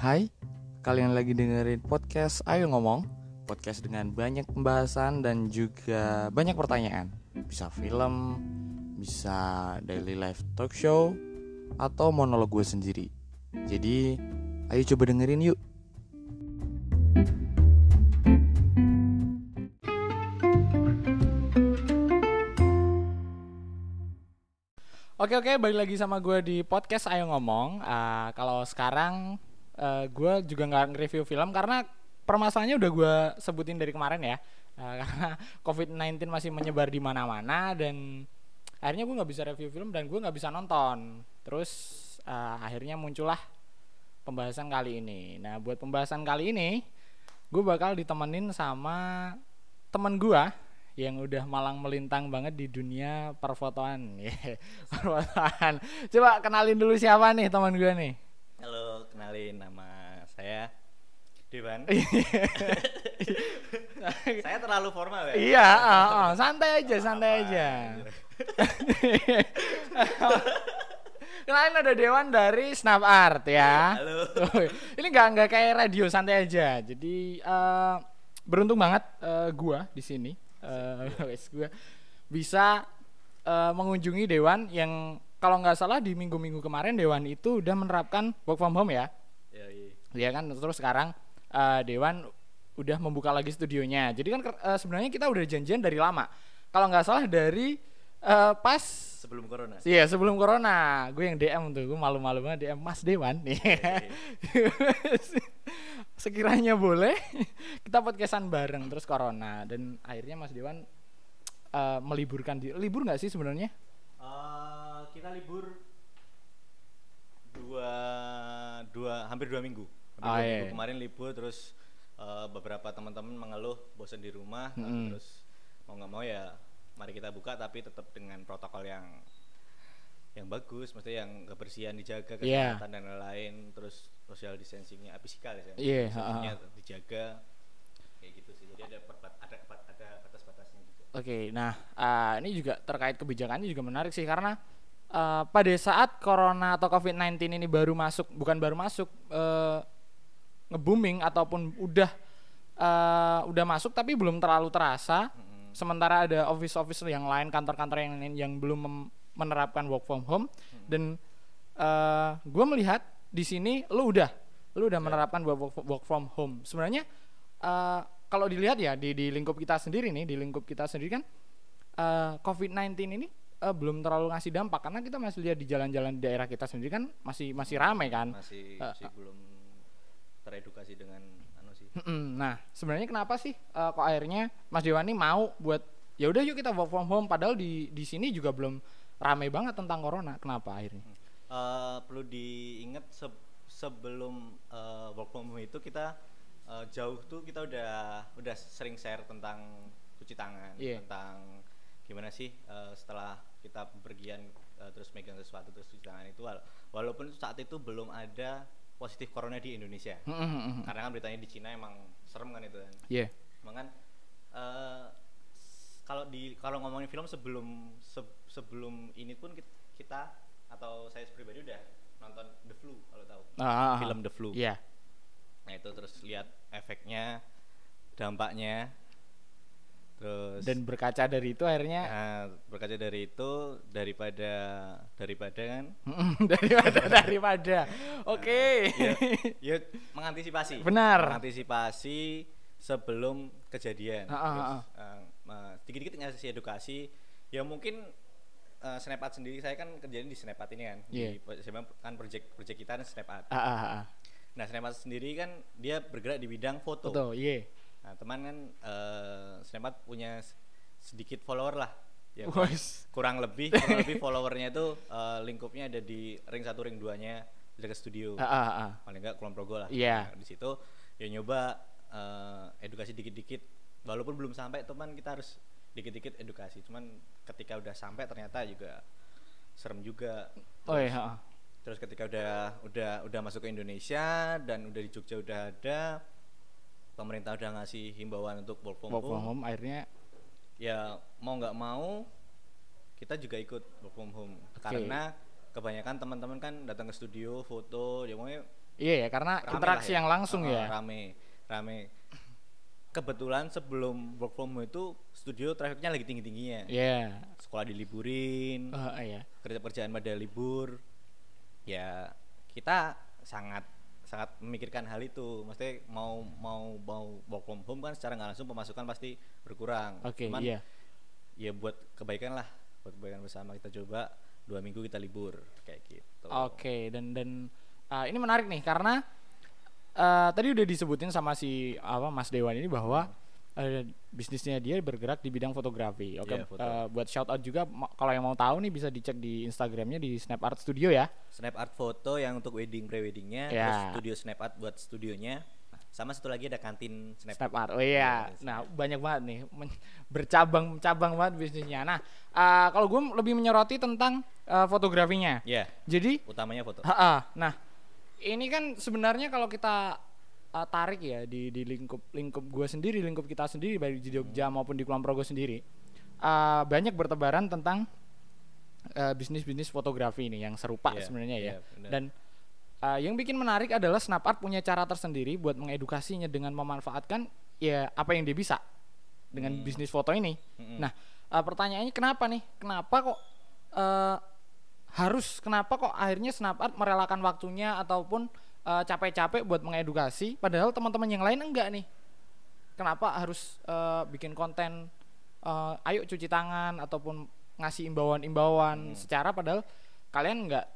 Hai, kalian lagi dengerin podcast Ayo Ngomong Podcast dengan banyak pembahasan dan juga banyak pertanyaan. Bisa film, bisa daily life talk show Atau monolog gue sendiri. Jadi, ayo coba dengerin yuk. Oke oke balik lagi sama gue di podcast Ayo Ngomong. Uh, kalau sekarang uh, gue juga nggak nge-review film karena permasalahannya udah gue sebutin dari kemarin ya. Uh, karena COVID-19 masih menyebar di mana-mana dan akhirnya gue nggak bisa review film dan gue nggak bisa nonton. Terus uh, akhirnya muncullah pembahasan kali ini. Nah buat pembahasan kali ini gue bakal ditemenin sama teman gue yang udah malang melintang banget di dunia perfotoan. perfotoan. Coba kenalin dulu siapa nih teman gue nih. Halo, kenalin nama saya Dewan. saya terlalu formal ya? Iya, uh, uh, santai aja, santai Apa? aja. Kenalin ada Dewan dari Snap Art ya. Halo. Ini nggak nggak kayak radio, santai aja. Jadi uh, beruntung banget uh, gua di sini uh, gue bisa uh, mengunjungi dewan yang kalau nggak salah di minggu-minggu kemarin dewan itu udah menerapkan work from home ya. Iya, iya. Ya kan terus sekarang uh, dewan udah membuka lagi studionya. Jadi kan uh, sebenarnya kita udah janjian dari lama. Kalau nggak salah dari uh, pas sebelum corona. Iya, sebelum corona. Gue yang DM tuh, gue malu-malu banget DM Mas Dewan nih. Iya, sekiranya boleh kita podcastan bareng terus corona dan akhirnya Mas Dewan uh, meliburkan di libur nggak sih sebenarnya? Uh, kita libur dua dua hampir dua minggu. Hampir oh, dua iya. minggu iya. kemarin libur terus uh, beberapa teman-teman mengeluh bosan di rumah hmm. terus mau nggak mau ya mari kita buka tapi tetap dengan protokol yang yang bagus, maksudnya yang kebersihan dijaga, iya. kesehatan yeah. dan lain-lain, terus social distancingnya, fisikal ya, yeah, uh, dijaga, kayak gitu sih. Jadi ada ada ada batas-batasnya juga. Oke, okay, nah uh, ini juga terkait kebijakannya juga menarik sih karena uh, pada saat corona atau covid-19 ini baru masuk, bukan baru masuk, uh, nge-booming ataupun udah uh, udah masuk tapi belum terlalu terasa. -hmm. Sementara ada office-office yang lain, kantor-kantor yang yang belum menerapkan work from home hmm. dan uh, gue melihat di sini lu udah lu udah yeah. menerapkan work, work from home sebenarnya uh, kalau dilihat ya di di lingkup kita sendiri nih di lingkup kita sendiri kan uh, eh, COVID-19 ini uh, belum terlalu ngasih dampak karena kita masih lihat di jalan-jalan di daerah kita sendiri kan masih masih ramai kan masih, uh, masih uh, belum teredukasi dengan anu sih nah sebenarnya kenapa sih uh, kok akhirnya Mas Dewani mau buat ya udah yuk kita work from home padahal di di sini juga belum ramai banget tentang corona. Kenapa akhirnya? Uh, perlu diingat se sebelum uh, work from home itu kita uh, jauh tuh kita udah udah sering share tentang cuci tangan, yeah. tentang gimana sih uh, setelah kita berpergian uh, terus megang sesuatu terus cuci tangan itu wala walaupun saat itu belum ada positif corona di Indonesia. Mm -hmm. Karena kan beritanya di Cina emang serem kan itu kan. Iya. Yeah. Emang kan uh, kalau di kalau ngomongin film sebelum se, sebelum ini pun kita atau saya pribadi udah nonton The Flu kalau tahu ah, film The Flu. Iya. Yeah. Nah itu terus lihat efeknya, dampaknya, terus dan berkaca dari itu akhirnya nah, berkaca dari itu daripada daripada kan daripada daripada oke okay. nah, ya, ya mengantisipasi benar mengantisipasi sebelum kejadian uh, uh, uh. Terus, uh, sedikit-sedikit ngasih edukasi ya mungkin uh, Snapchat sendiri saya kan kerjanya di Snapchat ini kan yeah. di saya kan project project kita kan Snapchat ah, ah, ah. nah Snapchat sendiri kan dia bergerak di bidang foto foto iya yeah. Nah teman kan uh, Snapchat punya sedikit follower lah. Ya kurang lebih kurang lebih followernya itu uh, lingkupnya ada di ring satu ring duanya dekat studio. Ah, ah, ah. paling enggak Kulon Progo lah. Yeah. nah, di situ ya nyoba uh, edukasi dikit-dikit. Walaupun belum sampai teman kita harus dikit-dikit edukasi. Cuman ketika udah sampai ternyata juga serem juga. Terus, oh iya terus ketika udah udah udah masuk ke Indonesia dan udah di Jogja udah ada pemerintah udah ngasih himbauan untuk work from, work from home. home akhirnya ya mau nggak mau kita juga ikut work from home okay. karena kebanyakan teman-teman kan datang ke studio foto ya maunya Iya ya, karena interaksi ya. yang langsung Oh, ya. Rame, rame. Kebetulan sebelum work from home itu studio trafficnya lagi tinggi tingginya. Iya. Sekolah diliburin, Eh, iya. kerja kerjaan pada libur. Ya kita sangat sangat memikirkan hal itu. Maksudnya mau mau mau work from home kan secara nggak langsung pemasukan pasti berkurang. Oke, Cuman iya. ya buat kebaikan lah, buat kebaikan bersama kita coba dua minggu kita libur kayak gitu. Oke, dan dan uh, ini menarik nih karena uh, tadi udah disebutin sama si apa Mas Dewan ini bahwa uh, bisnisnya dia bergerak di bidang fotografi. Oke, Iya, foto. uh, buat shout out juga kalau yang mau tahu nih bisa dicek di Instagramnya di Snap Art Studio ya. Snap art foto yang untuk wedding pre-weddingnya, Ya. terus studio snap art buat studionya. Sama satu lagi ada kantin snap. Snap Art. Oh iya. Iya, Nah, banyak banget nih bercabang-cabang banget bisnisnya. Nah, uh, kalau gue lebih menyoroti tentang uh, fotografinya. Ya, Jadi utamanya foto. Ha-ha. Nah, ini kan sebenarnya kalau kita uh, tarik ya di di lingkup lingkup gue sendiri, lingkup kita sendiri baik di Jogja maupun di Kulon Progo sendiri, uh, banyak bertebaran tentang uh, bisnis-bisnis fotografi ini yang serupa Iya, sebenarnya ya. iya, benar. Dan uh, yang bikin menarik adalah Snap Art punya cara tersendiri buat mengedukasinya dengan memanfaatkan ya apa yang dia bisa dengan Hmm. bisnis foto ini. Mm-mm. Nah, uh, pertanyaannya kenapa nih? Kenapa kok uh, harus kenapa kok akhirnya Snap Art merelakan waktunya ataupun uh, capek-capek buat mengedukasi padahal teman-teman yang lain enggak nih. Kenapa harus uh, bikin konten uh, ayo cuci tangan ataupun ngasih imbauan-imbauan Hmm. secara padahal kalian enggak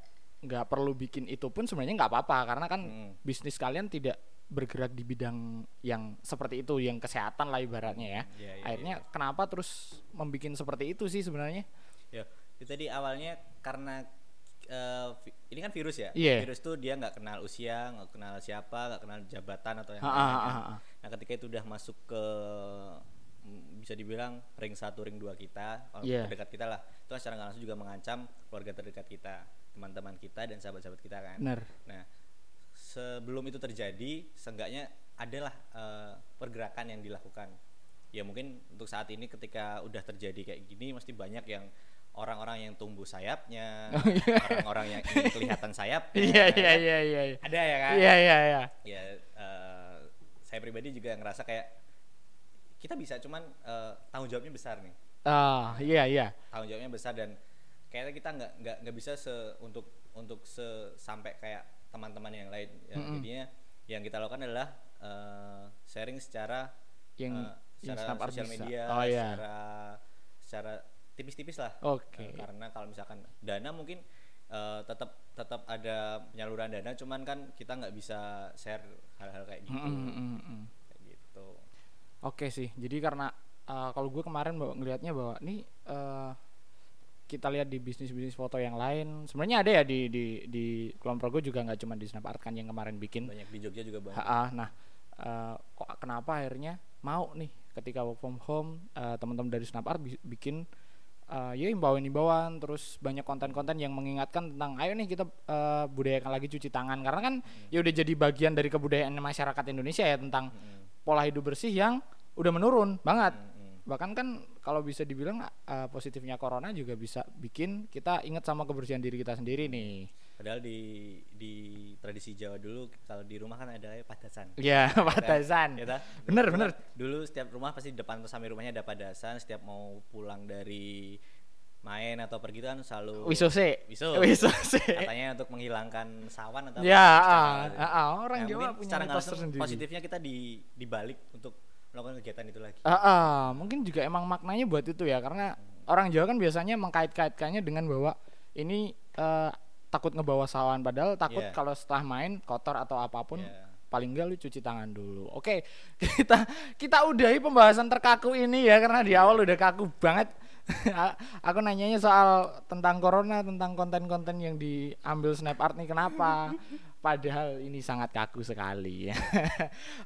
nggak perlu bikin itu pun sebenarnya nggak apa-apa karena kan Hmm. bisnis kalian tidak bergerak di bidang yang seperti itu yang kesehatan lah ibaratnya ya Iya, iya, akhirnya kenapa terus membuat seperti itu sih sebenarnya Ya, itu tadi awalnya karena vi- ini kan virus ya. Iya. Virus tuh dia nggak kenal usia, nggak kenal siapa, nggak kenal jabatan atau yang lain. kan. Nah, ketika itu udah masuk ke mm, bisa dibilang ring satu, ring dua kita, kalau Iya. terdekat kita lah, itu kan secara nggak langsung juga mengancam keluarga terdekat kita, teman-teman kita dan sahabat-sahabat kita kan. benar Nah, sebelum itu terjadi, seenggaknya adalah eh, pergerakan yang dilakukan. Ya mungkin untuk saat ini ketika udah terjadi kayak gini, mesti banyak yang orang-orang yang tumbuh sayapnya, orang-orang yang ingin kelihatan sayapnya. Oh, iya iya iya iya iya Ada ya kan? iya iya iya Ya, eh, saya pribadi juga ngerasa kayak kita bisa, cuman eh, tanggung jawabnya besar nih. ah iya iya Tanggung jawabnya besar dan kayaknya kita nggak nggak nggak bisa se untuk untuk se sampai kayak teman-teman yang lain. Ya, Mm-mm. Jadinya yang kita lakukan adalah eh, sharing secara yang yang secara sosial media, oh iya secara secara tipis-tipis lah. oke Eh, karena kalau misalkan dana mungkin eh, tetap tetap ada penyaluran dana, cuman kan kita nggak bisa share hal-hal kayak gitu. Mm, mm, mm, mm. Kayak gitu. Oke sih, jadi karena uh, kalau gue kemarin bawa ngelihatnya bahwa nih uh, kita lihat di bisnis-bisnis foto yang lain, sebenarnya ada ya di di di Kulon Progo juga nggak cuma di Snap Art kan yang kemarin bikin. Banyak di Jogja juga banyak. Ha-ah, nah uh, kok kenapa akhirnya mau nih ketika work from home uh, teman-teman dari Snap Art bi- bikin uh, ya imbauan-imbauan terus banyak konten-konten yang mengingatkan tentang ayo nih kita uh, budayakan lagi cuci tangan. Karena kan ya udah jadi bagian dari kebudayaan masyarakat Indonesia ya tentang Mm, pola hidup bersih yang udah menurun banget. Mm, mm. bahkan kan kalau bisa dibilang uh, positifnya corona juga bisa bikin kita ingat sama kebersihan diri kita sendiri nih. Padahal di di tradisi Jawa dulu kalau di rumah kan ada ya batasan Ya, ta? bener Dulu bener kan- Dulu setiap rumah pasti di depan samping rumahnya ada padasan. Setiap mau pulang dari main atau pergi itu kan selalu wisose Wiso. wisose katanya untuk menghilangkan sawan atau ya apa, ah, secara- ah, ah, orang Nah, Jawa punya secara nggak mitos tersendiri positifnya kita di dibalik untuk melakukan kegiatan itu lagi. Ah, ah, mungkin juga emang maknanya buat itu ya karena orang Jawa kan biasanya mengkait-kaitkannya dengan bahwa ini eh, takut ngebawa sawan padahal takut Iya. kalau setelah main kotor atau apa pun Ya. Paling enggak lu cuci tangan dulu. Oke, kita kita udahi pembahasan terkaku ini ya karena di awal udah kaku banget. Aku nanyanya soal tentang corona, tentang konten-konten yang diambil Snap Art nih kenapa? Padahal ini sangat kaku sekali.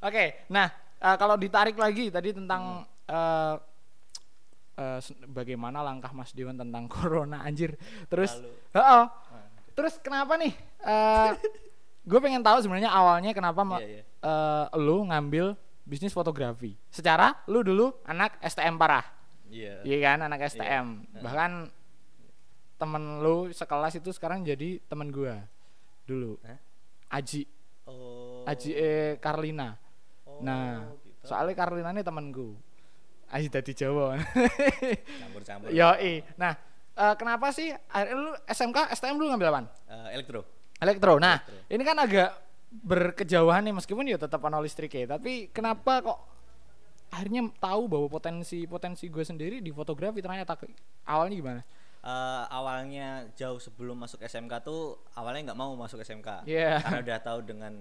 Oke, nah eh, kalau ditarik lagi tadi tentang eh, s- bagaimana langkah Mas Dewan tentang corona anjir. Terus, oh, terus kenapa nih? Eh gue pengen tahu sebenarnya awalnya kenapa Iya, iya. eh, lu ngambil bisnis fotografi. Secara lu dulu anak STM parah, Iya. iya kan anak STM. Iya. Bahkan temen lu sekelas itu sekarang jadi temen gua dulu. Hah? Aji. Oh. Aji eh, Karlina. Oh, nah, gitu. soalnya Karlina ini temanku. Aji tadi Jawa. Campur-campur. Yo, Nah, uh, kenapa sih lu SMK STM lu ngambil apa? Uh, elektro. Elektro. Nah, elektro. ini kan agak berkejauhan nih meskipun ya tetap ana listrik ya, tapi kenapa kok akhirnya tahu bahwa potensi potensi gue sendiri di fotografi ternyata awalnya gimana? Uh, awalnya jauh sebelum masuk SMK tuh awalnya nggak mau masuk SMK yeah. karena udah tahu dengan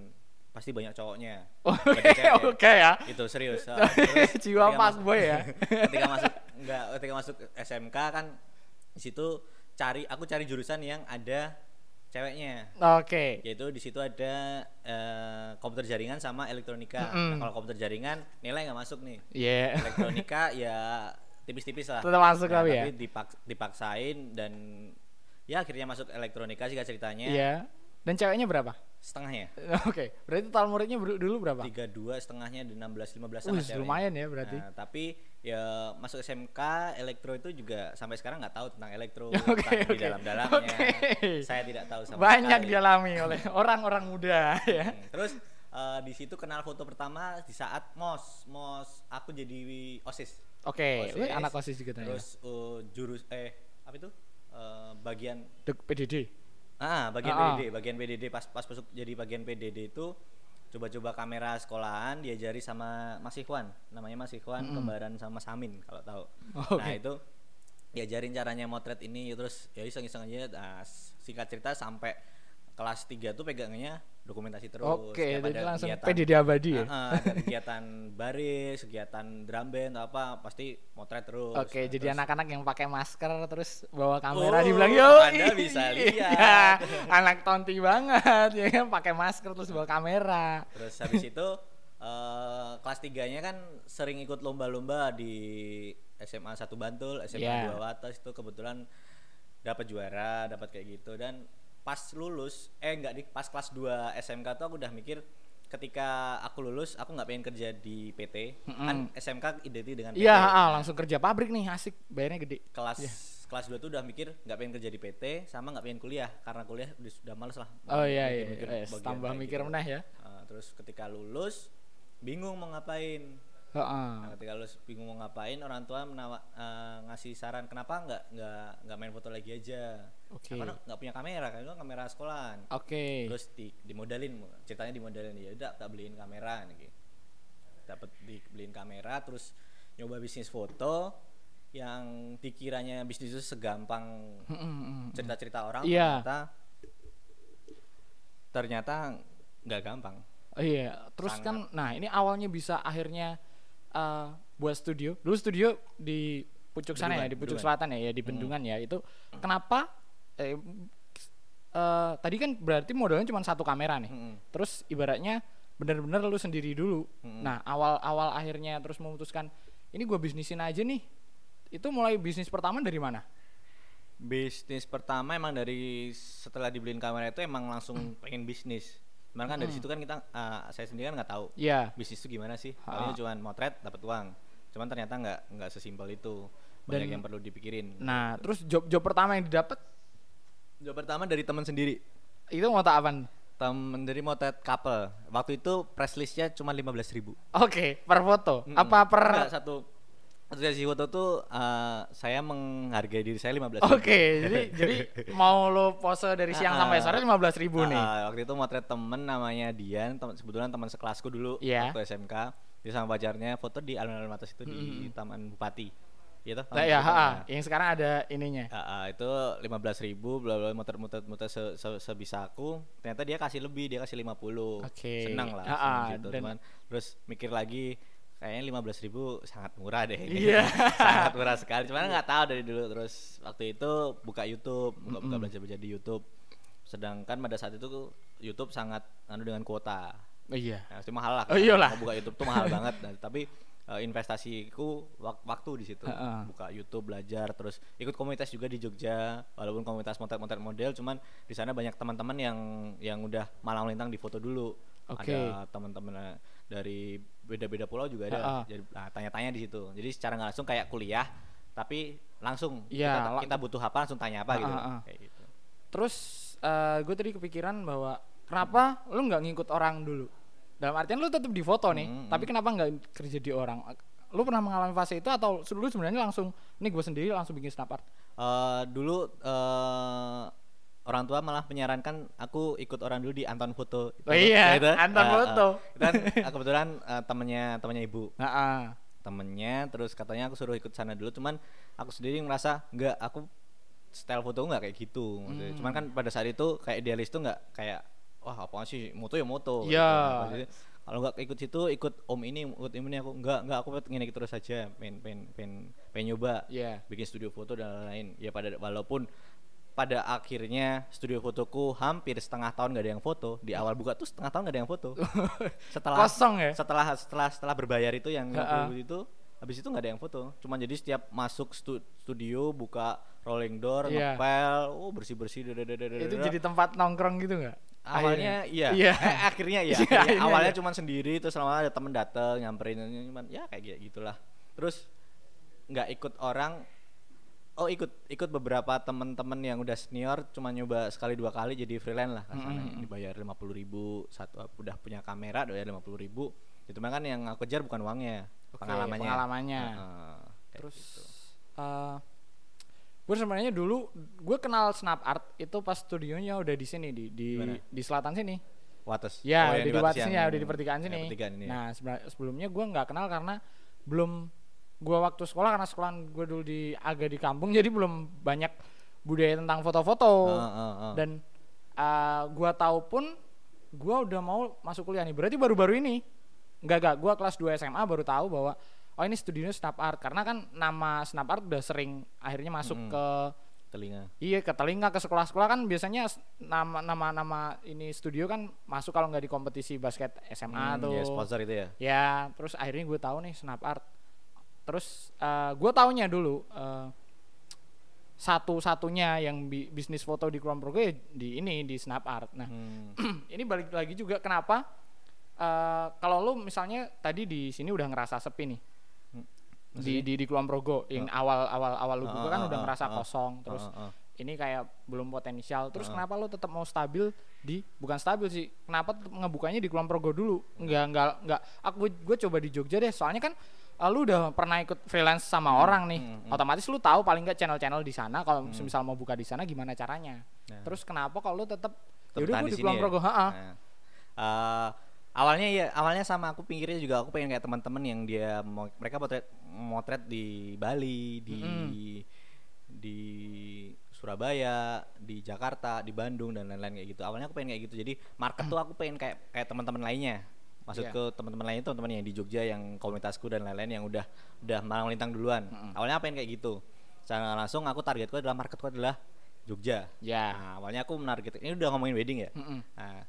pasti banyak cowoknya. Oke okay, oke okay, ya. Itu serius. Uh, terus Jiwa pas boy ya. ketika masuk enggak ketika masuk SMK kan di situ cari aku cari jurusan yang ada ceweknya. Oke. Okay. Yaitu di situ ada uh, komputer jaringan sama elektronika. Mm -hmm. Nah, kalau komputer jaringan nilai nggak masuk nih. Iya. Yeah. Elektronika ya tipis-tipis lah. Tetap masuk nah, tapi ya. Tapi dipak dipaksain dan ya akhirnya masuk elektronika sih ceritanya. Iya. Yeah. Dan ceweknya berapa? Setengahnya. Oke. Okay. Berarti total muridnya dulu berapa? Tiga dua setengahnya di enam belas lima belas sama lumayan ya berarti. Nah, tapi ya masuk SMK elektro itu juga sampai sekarang nggak tahu tentang elektro okay, okay. di dalam-dalamnya. Okay. Saya tidak tahu sama Banyak sekali. dialami oleh orang-orang muda ya. Hmm. Terus uh, di situ kenal foto pertama di saat mos mos aku jadi osis. Oke. Okay. anak osis juga Terus uh, jurus eh apa itu uh, bagian Dek PDD Ah, bagian ah, PDD, bagian PDD pas pas masuk jadi bagian PDD itu coba-coba kamera sekolahan diajari sama Mas Ikhwan, namanya Mas Ikhwan, mm -hmm. kembaran sama Samin kalau tahu. Okay. Nah, itu diajarin caranya motret ini terus ya iseng-iseng aja nah, singkat cerita sampai kelas 3 tuh pegangannya dokumentasi terus. Oke, jadi langsung kegiatan, PDD abadi ya. Uh, kegiatan baris, kegiatan drum band atau apa pasti motret terus. Oke, nah, jadi anak-anak yang pakai masker terus bawa kamera oh, dibilang yo. Anda bisa lihat. ya, anak tonti banget ya kan pakai masker terus bawa kamera. Terus habis itu uh, kelas 3-nya kan sering ikut lomba-lomba di SMA 1 Bantul, SMA yeah. 2 Watas itu kebetulan dapat juara, dapat kayak gitu dan pas lulus eh enggak di pas kelas 2 SMK tuh aku udah mikir ketika aku lulus aku nggak pengen kerja di PT mm -hmm. kan SMK identik dengan PT iya langsung kerja pabrik nih asik bayarnya gede kelas yeah. kelas 2 tuh udah mikir nggak pengen kerja di PT sama nggak pengen kuliah karena kuliah udah sudah males lah oh iya iya, mikir, iya. tambah mikir gitu. menah ya uh, terus ketika lulus bingung mau ngapain Uh-uh. Nah, ketika lu bingung mau ngapain, orang tua menawa, uh, ngasih saran kenapa nggak nggak nggak main foto lagi aja. Oke. Okay. Karena nggak punya kamera kan, itu kamera sekolahan. Oke. Okay. Terus di dimodalin, ceritanya dimodalin ya udah tak beliin kamera nih. Dapat dibeliin kamera, terus nyoba bisnis foto yang dikiranya bisnis itu segampang cerita-cerita orang yeah. ternyata ternyata nggak gampang. Oh iya, terus Sangat. kan, nah ini awalnya bisa akhirnya uh, buat studio dulu studio di pucuk sana ya di pucuk Bendungan. selatan ya ya di hmm. Bendungan hmm. ya itu kenapa eh, uh, tadi kan berarti modalnya cuma satu kamera nih hmm. terus ibaratnya benar-benar lu sendiri dulu hmm. nah awal awal akhirnya terus memutuskan ini gua bisnisin aja nih itu mulai bisnis pertama dari mana bisnis pertama emang dari setelah dibeliin kamera itu emang langsung pengen bisnis Cuman kan hmm. dari situ kan kita uh, saya sendiri kan nggak tahu yeah. bisnis itu gimana sih. Paling cuma motret dapat uang. Cuman ternyata nggak nggak sesimpel itu. Banyak Dan, yang perlu dipikirin. Nah, terus job job pertama yang didapat job pertama dari teman sendiri. Itu mau tak apa? Temen dari motret couple. Waktu itu press listnya cuma lima belas ribu. Oke, okay, per foto. Mm -mm. Apa per Enggak, satu Asosiasi foto tuh uh, saya menghargai diri saya lima belas. Oke, okay, jadi jadi mau lo pose dari siang uh, sampai sore lima belas ribu uh, nih. waktu itu motret temen namanya Dian, tem sebetulnya teman sekelasku dulu yeah. waktu SMK. Dia sama pacarnya foto di alun-alun atas itu mm -hmm. di Taman Bupati. Gitu, nah, ya, ha, yang sekarang ada ininya. Uh, uh, itu lima belas ribu, bla bla muter muter muter se, se, sebisa aku. Ternyata dia kasih lebih, dia kasih lima puluh. Okay. Senang lah, ha, senang gitu. Dan, terus mikir lagi kayaknya lima belas ribu sangat murah deh. Iya. sangat murah sekali. Cuman nggak tahu dari dulu. Terus waktu itu buka YouTube buka buka belajar belajar di YouTube. Sedangkan pada saat itu YouTube sangat anu dengan kuota. Oh, iya. Nah, itu mahal lah. Oh, iyalah. buka YouTube tuh mahal banget. Nah, tapi uh, investasiku wak waktu di situ. Uh -uh. buka YouTube belajar terus ikut komunitas juga di Jogja. Walaupun komunitas motret-motret model cuman di sana banyak teman-teman yang yang udah malang melintang di foto dulu. Okay. ada teman-teman dari beda-beda pulau juga ada. Uh -uh. Jadi nah, tanya-tanya di situ. Jadi secara nggak langsung kayak kuliah, tapi langsung ya, kita, kita butuh apa langsung tanya apa uh -uh. gitu. Kayak gitu. Terus uh, gue tadi kepikiran bahwa kenapa lu nggak ngikut orang dulu dalam artian lu tetap di foto nih Hmm, tapi kenapa nggak kerja di orang lu pernah mengalami fase itu atau lu sebenarnya langsung ini gue sendiri langsung bikin snap art Eh, dulu eh, orang tua malah menyarankan aku ikut orang dulu di Anton Foto. Oh iya, Gitu. Anton Eh, Foto. kan eh, kebetulan eh, temennya temennya ibu, nah, ah. temennya terus katanya aku suruh ikut sana dulu. Cuman aku sendiri ngerasa nggak, aku style foto nggak kayak gitu. Maksudnya. Cuman kan pada saat itu kayak idealis tuh nggak kayak wah apa sih moto ya moto. Iya. Gitu. Maksudnya, Kalau nggak ikut situ, ikut om ini, ikut ini aku nggak nggak aku pengen ikut terus saja, pengen pengen pengen, pengen nyoba Iya. bikin studio foto dan lain-lain ya pada walaupun pada akhirnya studio fotoku hampir setengah tahun gak ada yang foto di awal buka tuh setengah tahun gak ada yang foto setelah Kosong ya? setelah setelah setelah berbayar itu yang. 50 itu habis itu nggak ada yang foto cuman jadi setiap masuk stu- studio buka rolling door Iya. ngepel oh bersih bersih itu jadi tempat nongkrong gitu nggak awalnya iya, Iya. Eh, akhirnya iya Iya, Akhirnya akhirnya awalnya iya. cuman sendiri terus lama ada temen dateng nyamperin cuman ya kayak gitu gitulah terus nggak ikut orang oh ikut ikut beberapa temen-temen yang udah senior cuma nyoba sekali dua kali jadi freelance lah kasarnya Mm-mm. dibayar lima puluh ribu satu udah punya kamera bayar lima puluh ribu itu kan yang aku kejar bukan uangnya Oke, pengalamannya pengalamannya. Kayak terus gitu. gue sebenarnya dulu gue kenal snap art itu pas studionya udah di sini di di di selatan sini Wates ya Oh, udah yang di Wates sini ya udah di pertigaan ya, sini pertigaan ini ya. nah sebelumnya gue nggak kenal karena belum gue waktu sekolah karena sekolah gue dulu di agak di kampung jadi belum banyak budaya tentang foto-foto. Heeh, heeh, heeh. dan uh, gue tahu pun gue udah mau masuk kuliah nih. Berarti baru-baru ini. Nggak nggak. Gue kelas 2 SMA baru tahu bahwa oh ini studionya snap art. Karena kan nama snap art udah sering akhirnya masuk Mm-mm. ke telinga. Iya ke telinga ke sekolah-sekolah. Kan biasanya nama nama nama ini studio kan masuk kalau nggak di kompetisi basket SMA Hmm, tuh. ya sponsor itu ya? Ya terus akhirnya gue tahu nih snap art terus uh, gue taunya dulu uh, satu-satunya yang bi- bisnis foto di Kulon Progo ya di ini di snap art. Nah Hmm. ini balik lagi juga kenapa uh, kalau lu misalnya tadi di sini udah ngerasa sepi nih. Di di di Kulon Progo yang awal awal awal lu Ah, buka kan ah, udah ah, ngerasa ah. kosong terus ini kayak belum potensial. Terus kenapa lu tetap mau stabil di bukan stabil sih kenapa tetap ngebukanya di Kulon Progo dulu? Nggak nggak nggak. Aku gue coba di Jogja deh soalnya kan uh, lu udah pernah ikut freelance sama orang nih. hmm, hmm. otomatis lu tahu paling nggak channel-channel di sana kalau Hmm. misal mau buka di sana gimana caranya. Nah. terus kenapa kalau lu tetap yaudah gue di sini Kulon ya? Progo Nah, eh, awalnya ya awalnya sama aku pikirnya juga aku pengen kayak teman-teman yang dia mau mereka potret motret di Bali di di Surabaya di Jakarta di Bandung dan lain-lain kayak gitu. Awalnya aku pengen kayak gitu. Jadi market tuh aku pengen kayak kayak teman-teman lainnya maksud Iya. ke teman-teman lainnya tuh teman yang di Jogja yang komunitasku dan lain-lain yang udah udah malang melintang duluan awalnya apa pengen kayak gitu secara langsung aku targetku adalah marketku adalah Jogja ya Nah, awalnya aku menarget ini udah ngomongin wedding ya. Mm-mm. Nah,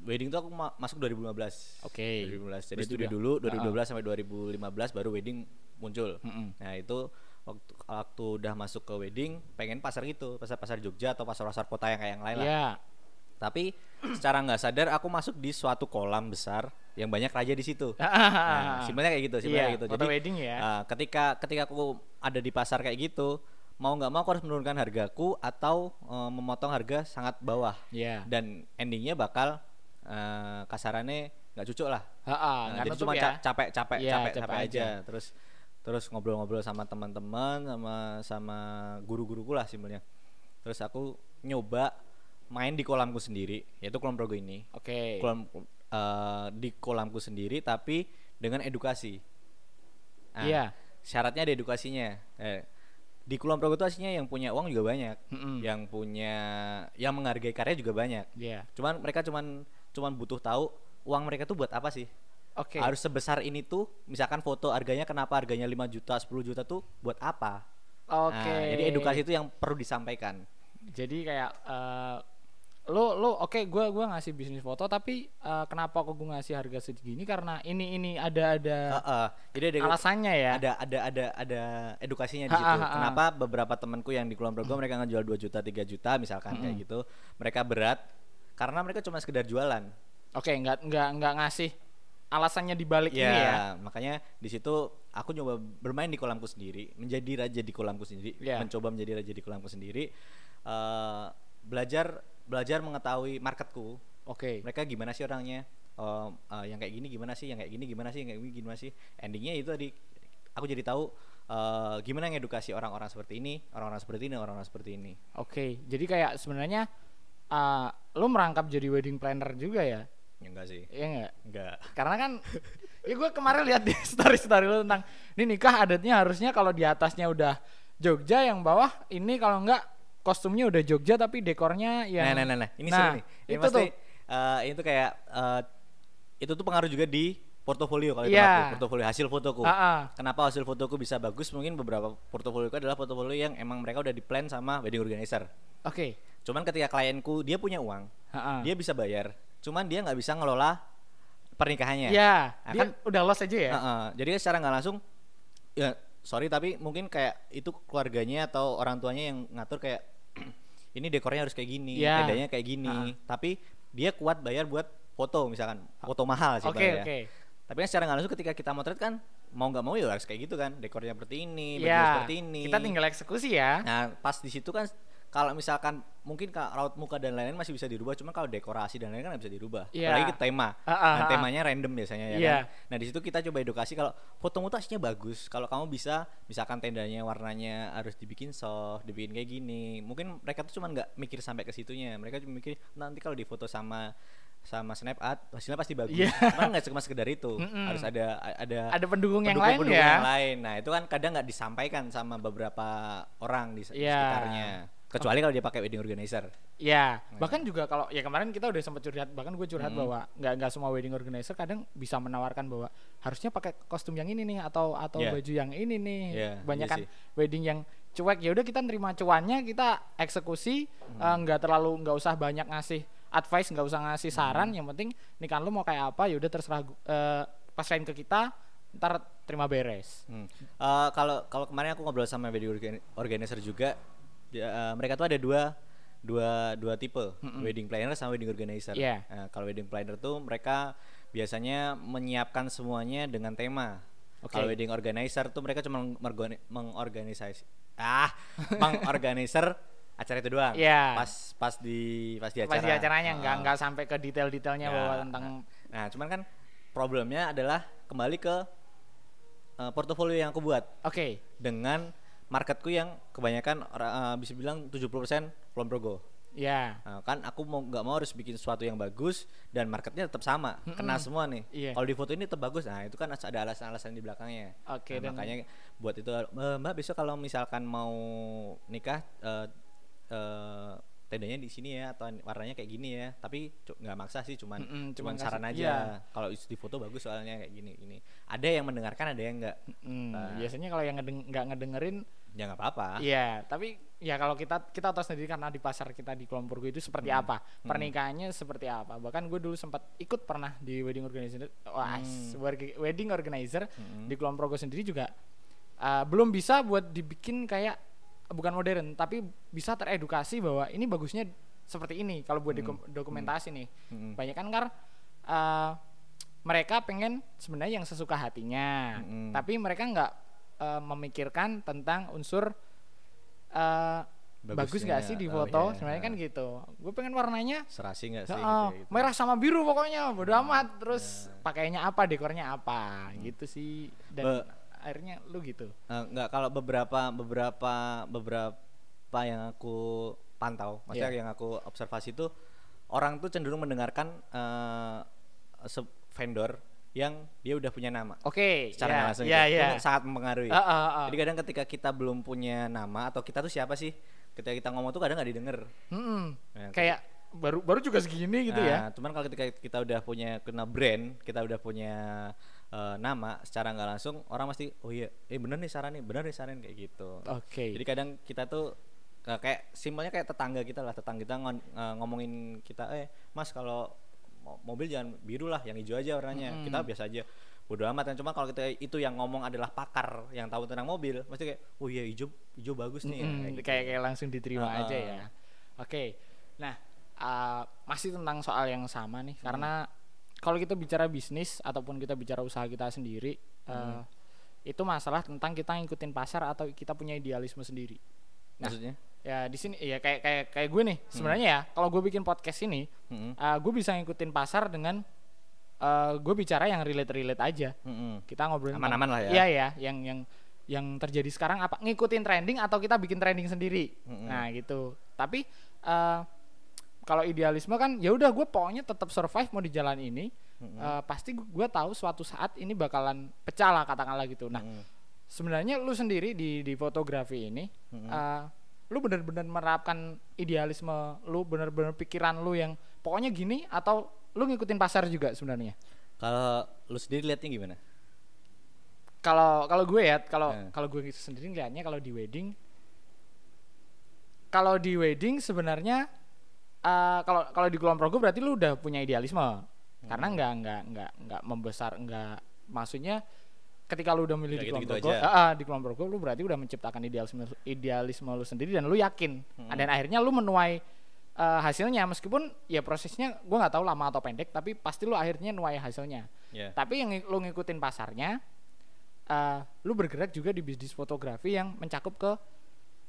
wedding tuh aku ma- masuk 2015. Oke. 2015. Jadi Berarti studi dulu 2012 sampai 2015 baru wedding muncul. Mm-mm. Nah, itu waktu waktu udah masuk ke wedding pengen pasar gitu, pasar-pasar Jogja atau pasar-pasar kota yang kayak yang lain lah. Tapi secara nggak sadar aku masuk di suatu kolam besar yang banyak raja di situ. Ah. Nah, simpelnya kayak gitu, simpelnya kayak gitu. Jadi wedding ya. uh, ketika ketika aku ada di pasar kayak gitu, mau nggak mau aku harus menurunkan hargaku atau uh, memotong harga sangat bawah. ya Dan endingnya bakal uh, kasarannya nggak cocok lah. Ha, ah, Nah, jadi cuma ya. ca- capek capek Iya, capek capek capek aja. aja. Terus terus ngobrol-ngobrol sama teman-teman sama sama guru-guruku lah simpelnya. Terus aku nyoba main di kolamku sendiri, yaitu kolam Progo ini oke kolam eh, di kolamku sendiri tapi dengan edukasi. Nah, Iya. Syaratnya ada edukasinya. Eh, di kolam Progo itu aslinya yang punya uang juga banyak, Mm-mm. yang punya yang menghargai karya juga banyak. Iya. Cuman mereka cuman cuman butuh tahu uang mereka tuh buat apa sih? Oke. Harus sebesar ini tuh, misalkan foto harganya kenapa harganya 5 juta, 10 juta tuh buat apa? Oke. Nah, jadi edukasi itu yang perlu disampaikan. Jadi kayak eh lo lo oke gua gua ngasih bisnis foto tapi eh, kenapa kok gua ngasih harga segini karena ini ini ada ada Heeh. Jadi ada alasannya ya. ada ada ada ada edukasinya di situ. ha, ha, ha. Kenapa beberapa temanku yang di Kulon Progo mereka ngejual 2 juta, 3 juta misalkan kayak gitu. Mereka berat karena mereka cuma sekedar jualan. Oke, nggak nggak nggak ngasih alasannya di balik Ya, ini ya. makanya di situ aku nyoba bermain di kolamku sendiri, menjadi raja di kolamku sendiri, Ya. mencoba menjadi raja di kolamku sendiri. Eh, belajar belajar mengetahui marketku. Oke. Mereka gimana sih orangnya? Uh, uh, yang kayak gini gimana sih? Yang kayak gini gimana sih? Yang kayak gini gimana sih? Endingnya itu tadi aku jadi tahu uh, gimana ngedukasi orang-orang seperti ini, orang-orang seperti ini, orang-orang seperti ini. Oke, jadi kayak sebenarnya uh, lu merangkap jadi wedding planner juga ya? Ya, enggak sih. Iya enggak? Enggak. Karena kan ya gue kemarin lihat di story-story lu tentang ini nikah adatnya harusnya kalau di atasnya udah Jogja yang bawah ini kalau enggak kostumnya udah Jogja tapi dekornya ya Nah, nah, nah, nah. ini nah, seru nih. Ini itu pasti tuh. uh, itu kayak uh, itu tuh pengaruh juga di portofolio kalau Iya. yeah. aku, portofolio hasil fotoku. Ah, ah. Kenapa hasil fotoku bisa bagus? Mungkin beberapa portofolio adalah portofolio yang emang mereka udah di plan sama wedding organizer. Oke. Cuman ketika klienku dia punya uang, Ha-ha. dia bisa bayar. Cuman dia nggak bisa ngelola pernikahannya. Ya, Nah, dia kan- udah lost aja ya. Heeh. Jadi kan secara nggak langsung ya sorry tapi mungkin kayak itu keluarganya atau orang tuanya yang ngatur kayak ini dekornya harus kayak gini, Ya. tendanya kayak gini. Ha-ha. Tapi dia kuat bayar buat foto misalkan, foto mahal sih Oke, bayarnya. oke. Tapi kan secara nggak langsung ketika kita motret kan mau nggak mau ya harus kayak gitu kan, dekornya seperti ini, baju Ya, seperti ini. kita tinggal eksekusi ya. Nah, pas di situ kan kalau misalkan mungkin raut muka dan lain-lain masih bisa dirubah, cuma kalau dekorasi dan lain-lain kan bisa dirubah. Iya. Apalagi ke tema. Ah, ah, Nah, ah. temanya random biasanya ya Iya. kan. Nah, di situ kita coba edukasi kalau foto-foto aslinya bagus. Kalau kamu bisa misalkan tendanya warnanya harus dibikin soft, dibikin kayak gini. Mungkin mereka tuh cuma nggak mikir sampai ke situnya. Mereka cuma mikir nanti kalau difoto sama sama snap art hasilnya pasti bagus. Iya. Cuman nggak cuma sekedar itu. Mm-mm. Harus ada ada Ada pendukung yang lain pendukung-pendukung ya. yang lain. Nah, itu kan kadang nggak disampaikan sama beberapa orang di, di Iya. sekitarnya. Kecuali kalau dia pakai wedding organizer. Ya, bahkan juga kalau ya kemarin kita udah sempat curhat, bahkan gue curhat Hmm. bahwa nggak nggak semua wedding organizer kadang bisa menawarkan bahwa harusnya pakai kostum yang ini nih atau atau Iya. baju yang ini nih. Iya, Banyak iya kan wedding yang cuek ya udah kita nerima cuannya, kita eksekusi Hmm. eh, nggak terlalu nggak usah banyak ngasih advice, nggak usah ngasih Hmm. saran, yang penting nikahan lu mau kayak apa ya udah terserah gu- eh, pasrahin ke kita, ntar terima beres. Hmm. Eh, kalau kalau kemarin aku ngobrol sama wedding organ- organizer juga, eh, mereka tuh ada dua dua dua tipe, wedding planner sama wedding organizer. Iya. Nah, kalau wedding planner tuh mereka biasanya menyiapkan semuanya dengan tema. Oke. Kalau wedding organizer tuh mereka cuma mengorgani- mengorganisasi ah mengorganizer acara itu doang. Iya. Pas pas di pas di acara. Pas di acaranya nggak Ah. nggak sampai ke detail-detailnya Ya. bahwa tentang Nah, cuman kan problemnya adalah kembali ke eh, portofolio yang aku buat oke. dengan marketku yang kebanyakan eh, bisa bilang 70% Kulon Progo. Ya. Nah, kan aku mau nggak mau harus bikin sesuatu yang bagus dan marketnya tetap sama, kena semua nih. Iya. Kalau di foto ini tetap bagus, nah itu kan ada alasan-alasan di belakangnya. Oke, Nah, dan- makanya buat itu "Eh, Mbak besok kalau misalkan mau nikah eh, eh, tendanya di sini ya atau warnanya kayak gini ya. Tapi nggak maksa sih, cuman Mm-mm, cuman cuman saran aja. iya. Kalau di foto bagus soalnya kayak gini gini. Ada yang mendengarkan, ada yang nggak. Hmm, Nah. biasanya kalau yang ngedeng- nggak ngedengerin, Ya nggak apa-apa. iya. Tapi ya kalau kita kita tahu sendiri karena di pasar kita di kelompok itu seperti Hmm. apa, pernikahannya seperti apa. Bahkan gue dulu sempat ikut pernah di wedding organizer, wah, Hmm. wedding organizer di kelompok sendiri juga uh, belum bisa buat dibikin kayak bukan modern, tapi bisa teredukasi bahwa ini bagusnya seperti ini kalau buat dokum- dokumentasi nih. Hmm. Banyak kan kar uh, mereka pengen sebenarnya yang sesuka hatinya, Mm-mm. tapi mereka nggak uh, memikirkan tentang unsur uh, bagus nggak sih di oh foto? iya. Sebenarnya kan gitu. Gue pengen warnanya Serasi nggak sih? Heeh, gitu, gitu. merah sama biru pokoknya bodo amat. Terus pakainya apa, dekornya apa, gitu sih. Dan Be- akhirnya lu gitu. Eh, nggak kalau beberapa beberapa beberapa yang aku pantau, maksudnya Iya. yang aku observasi itu orang tuh cenderung mendengarkan eh se- vendor yang dia udah punya nama Oke, secara ya, nggak langsung ya, itu, ya. itu sangat mempengaruhi. Ah, ah, ah. Jadi kadang ketika kita belum punya nama atau kita tuh siapa sih? Ketika kita ngomong tuh kadang nggak didengar. Mm-mm. Nah, Kayak baru baru juga segini gitu ya. Nah, cuman kalau ketika kita udah punya kena brand, kita udah punya eh, nama, secara nggak langsung orang pasti, oh iya, eh bener nih saran nih, bener nih saran kayak gitu. Oke. Jadi kadang kita tuh eh, kayak simpelnya kayak tetangga kita lah, tetangga kita eh, ngomongin kita, eh mas kalau mobil jangan biru lah, yang hijau aja warnanya. Mm-mm. Kita biasa aja. Bodo amat. Cuma kalau kita itu yang ngomong adalah pakar yang tahu tentang mobil, pasti kayak, oh iya hijau hijau bagus nih. Mm-mm, kayak gitu. kayak kayak langsung diterima Ah, aja ya. Oke. Nah, uh, masih tentang soal yang sama nih karena kalau kita bicara bisnis ataupun kita bicara usaha kita sendiri uh, itu masalah tentang kita ngikutin pasar atau kita punya idealisme sendiri. Nah, Maksudnya? Ya di sini ya kayak kayak kayak gue nih sebenarnya ya kalau gue bikin podcast ini Mm-mm. uh, gue bisa ngikutin pasar dengan uh, gue bicara yang relate relate aja Mm-mm. kita ngobrolin tentang- Aman-aman lah ya. iya ya yang yang yang terjadi sekarang apa ngikutin trending atau kita bikin trending sendiri Mm-mm. nah gitu tapi uh, kalau idealisme kan ya udah gue pokoknya tetap survive mau di jalan ini Mm-mm. uh, pasti gue tahu suatu saat ini bakalan pecah lah katakanlah gitu nah Mm-mm. sebenarnya lu sendiri di di fotografi ini Mm-mm. uh, lu benar-benar menerapkan idealisme lu benar-benar pikiran lu yang pokoknya gini atau lu ngikutin pasar juga sebenarnya Kalau lu sendiri lihatnya gimana? kalau kalau gue ya kalau Eh. kalau gue sendiri ngeliatnya kalau di wedding kalau di wedding sebenarnya uh, kalau kalau di Kulon Progo berarti lu udah punya idealisme karena Hmm. nggak nggak nggak nggak membesar nggak maksudnya ketika lu udah milih Nggak di Progo aja. ah, ah, di Kulon Progo lu berarti udah menciptakan idealisme idealisme lu sendiri dan lu yakin Hmm. dan akhirnya lu menuai uh, hasilnya meskipun ya prosesnya gue nggak tahu lama atau pendek tapi pasti lu akhirnya nuai hasilnya Ya. tapi yang ng- lu ngikutin pasarnya eh lu bergerak juga di bisnis fotografi yang mencakup ke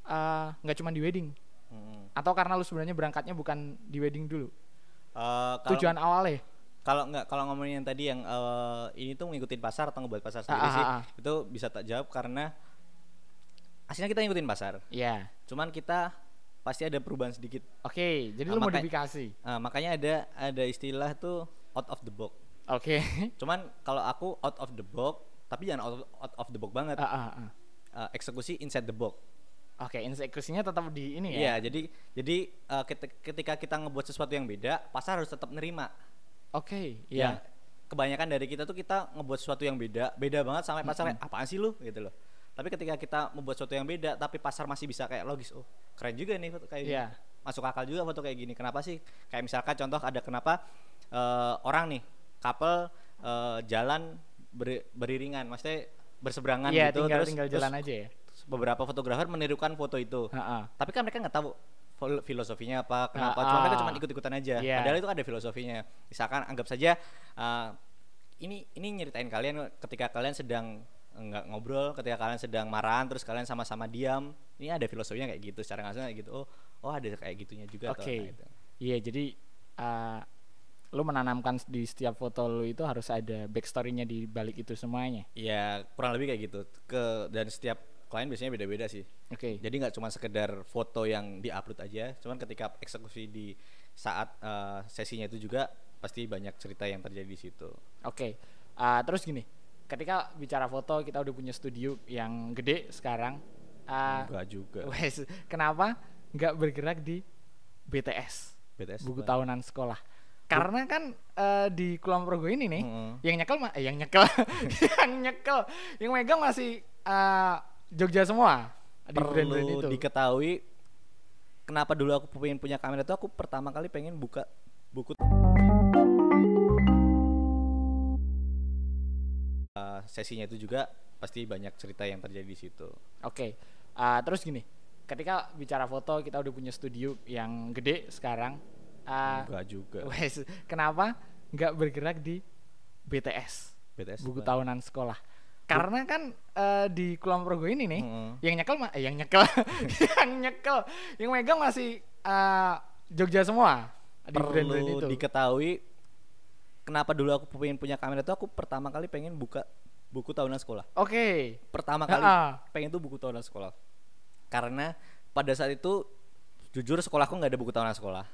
eh, nggak cuma di wedding Mm-mm. atau karena lu sebenarnya berangkatnya bukan di wedding dulu Eh, kalau- tujuan awalnya Kalau nggak kalau ngomongin yang tadi yang eh, ini tuh ngikutin pasar atau ngebuat pasar sendiri Ah, sih, ah, ah. itu bisa tak jawab karena aslinya kita ngikutin pasar. ya Cuman kita pasti ada perubahan sedikit. oke jadi Ah, lu makanya- modifikasi Eh, makanya ada ada istilah tuh out of the box. oke Cuman kalau aku out of the box, tapi jangan out, out of the box banget. Ah, ah, ah. Eh, eksekusi inside the box. oke eksekusinya tetap di ini Iya, ya jadi jadi eh, keti- ketika kita ngebuat sesuatu yang beda, pasar harus tetap nerima. Oke Ya, ya kebanyakan dari kita tuh kita ngebuat sesuatu yang beda, beda banget sampai pasar kayak, apaan sih lu gitu loh. Tapi ketika kita membuat sesuatu yang beda, tapi pasar masih bisa kayak logis, oh keren juga nih foto kayak Iya. gini. Masuk akal juga foto kayak gini. Kenapa sih? Kayak misalkan contoh ada kenapa eh, orang nih couple eh, jalan ber- beriringan, maksudnya berseberangan Iya, gitu, tinggal terus, tinggal terus jalan aja ya beberapa fotografer menirukan foto itu. Ah, ah. Tapi kan mereka nggak tahu filosofinya apa, kenapa. Ah, Cuma mereka ah. cuma ikut-ikutan aja. Iya. Padahal itu ada filosofinya. Misalkan anggap saja uh, ini ini nyeritain kalian ketika kalian sedang nggak ngobrol, ketika kalian sedang marahan, terus kalian sama-sama diam. Ini ada filosofinya kayak gitu. Secara langsung kayak gitu. Oh, oh ada kayak gitunya juga. oke tuh, nah, gitu. iya jadi eh, lu menanamkan di setiap foto lu itu harus ada backstorynya di balik itu semuanya Iya, kurang lebih kayak gitu. Ke dan setiap klien biasanya beda-beda sih. oke Jadi nggak cuma sekedar foto yang diupload aja, cuman ketika eksekusi di saat uh, sesinya itu juga pasti banyak cerita yang terjadi di situ. Oke, ah, terus gini, ketika bicara foto kita udah punya studio yang gede sekarang. ah, Enggak juga. wes, kenapa nggak bergerak di BTS, BTS buku apa? tahunan sekolah? Karena kan eh, di Kulon Progo ini nih, Heeh. yang nyekel mah, eh, yang nyekel, yang nyekel, yang megang masih ah, Jogja semua di brand-brand itu. Perlu diketahui kenapa dulu aku pengen punya kamera itu aku pertama kali pengen buka buku Uh, sesinya itu juga pasti banyak cerita yang terjadi di situ. Oke, ah, terus gini, ketika bicara foto kita udah punya studio yang gede sekarang. Enggak juga. Wes, kenapa nggak bergerak di BTS, BTS buku apa? tahunan sekolah? Karena kan eh, di Kulon Progo ini nih, Heeh. yang nyekel mah, eh, yang nyekel, yang nyekel, yang megang masih eh, Jogja semua di brand-brand itu. Perlu diketahui kenapa dulu aku pengen punya kamera itu aku pertama kali pengen buka buku tahunan sekolah. Oke, Pertama kali Ha-ha. pengen tuh buku tahunan sekolah. Karena pada saat itu jujur sekolahku nggak ada buku tahunan sekolah.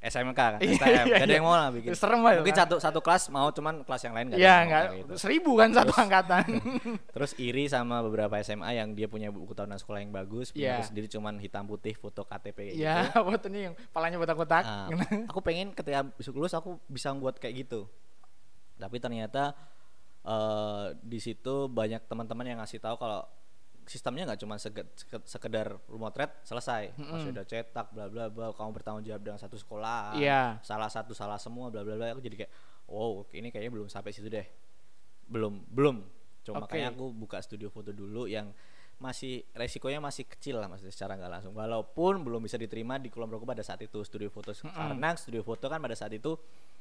SMK kan, Iya, STM, iya, gak ada iya. yang mau lah bikin. Serem banget, Mungkin kan? satu satu kelas mau, cuman kelas yang lain ada Iya yang mau nggak, kayak gitu. seribu kan satu angkatan. Terus iri sama beberapa SMA yang dia punya buku tahunan sekolah yang bagus, punya aku sendiri cuman hitam putih foto KTP kayak Iya, gitu. fotonya yang palanya kotak-kotak. Ah, aku pengen ketika besok lulus aku bisa buat kayak gitu. Tapi ternyata eh di situ banyak teman-teman yang ngasih tahu kalau sistemnya nggak cuma sekedar remotret selesai, masih udah cetak bla bla bla, kamu bertanggung jawab dengan satu sekolah, Iya. salah satu salah semua bla bla bla. Aku jadi kayak, wow ini kayaknya belum sampai situ deh, belum belum. Cuma Oke. makanya aku buka studio foto dulu yang masih resikonya masih kecil lah maksudnya secara nggak langsung walaupun belum bisa diterima di Kulon Progo pada saat itu studio foto karena studio foto kan pada saat itu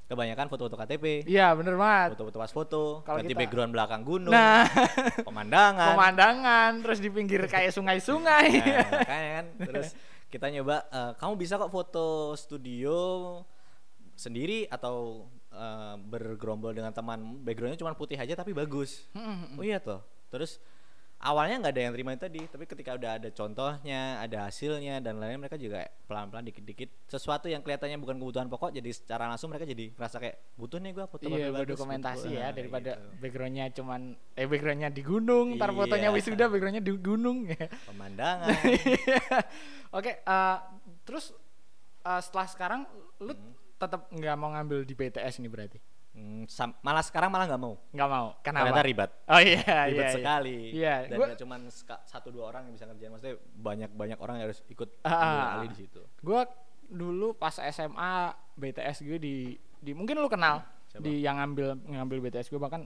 kebanyakan foto-foto KTP Iya, bener banget. foto-foto pas foto Kalau ganti kita- background belakang gunung Nah, pemandangan pemandangan terus di pinggir kayak sungai-sungai. Nah, makanya kan terus kita nyoba uh, kamu bisa kok foto studio sendiri atau uh, bergerombol dengan teman backgroundnya cuma putih aja tapi bagus hmm, hmm, hmm. oh iya toh terus awalnya nggak ada yang terima itu tadi tapi ketika udah ada contohnya ada hasilnya dan lainnya mereka juga pelan-pelan dikit-dikit sesuatu yang kelihatannya bukan kebutuhan pokok jadi secara langsung mereka jadi ngerasa kayak butuh nih gua foto iya, bagus dokumentasi gitu. ya nah, daripada gitu. backgroundnya cuman eh backgroundnya di gunung iya. ntar fotonya wisuda backgroundnya di gunung ya pemandangan oke okay, uh, eh, terus uh, setelah sekarang lu hmm. tetap nggak mau ngambil di BTS ini berarti Hmm, malah sekarang malah nggak mau. Nggak mau. Kenapa? Ternyata ribet. Oh iya, ribet iya, sekali. Iya. Dan gua... cuma satu dua orang yang bisa ngerjain. Maksudnya banyak banyak orang yang harus ikut uh, ahli di situ. Gue dulu pas SMA BTS gue di di mungkin lu kenal Siapa? di yang ngambil ngambil BTS gue bahkan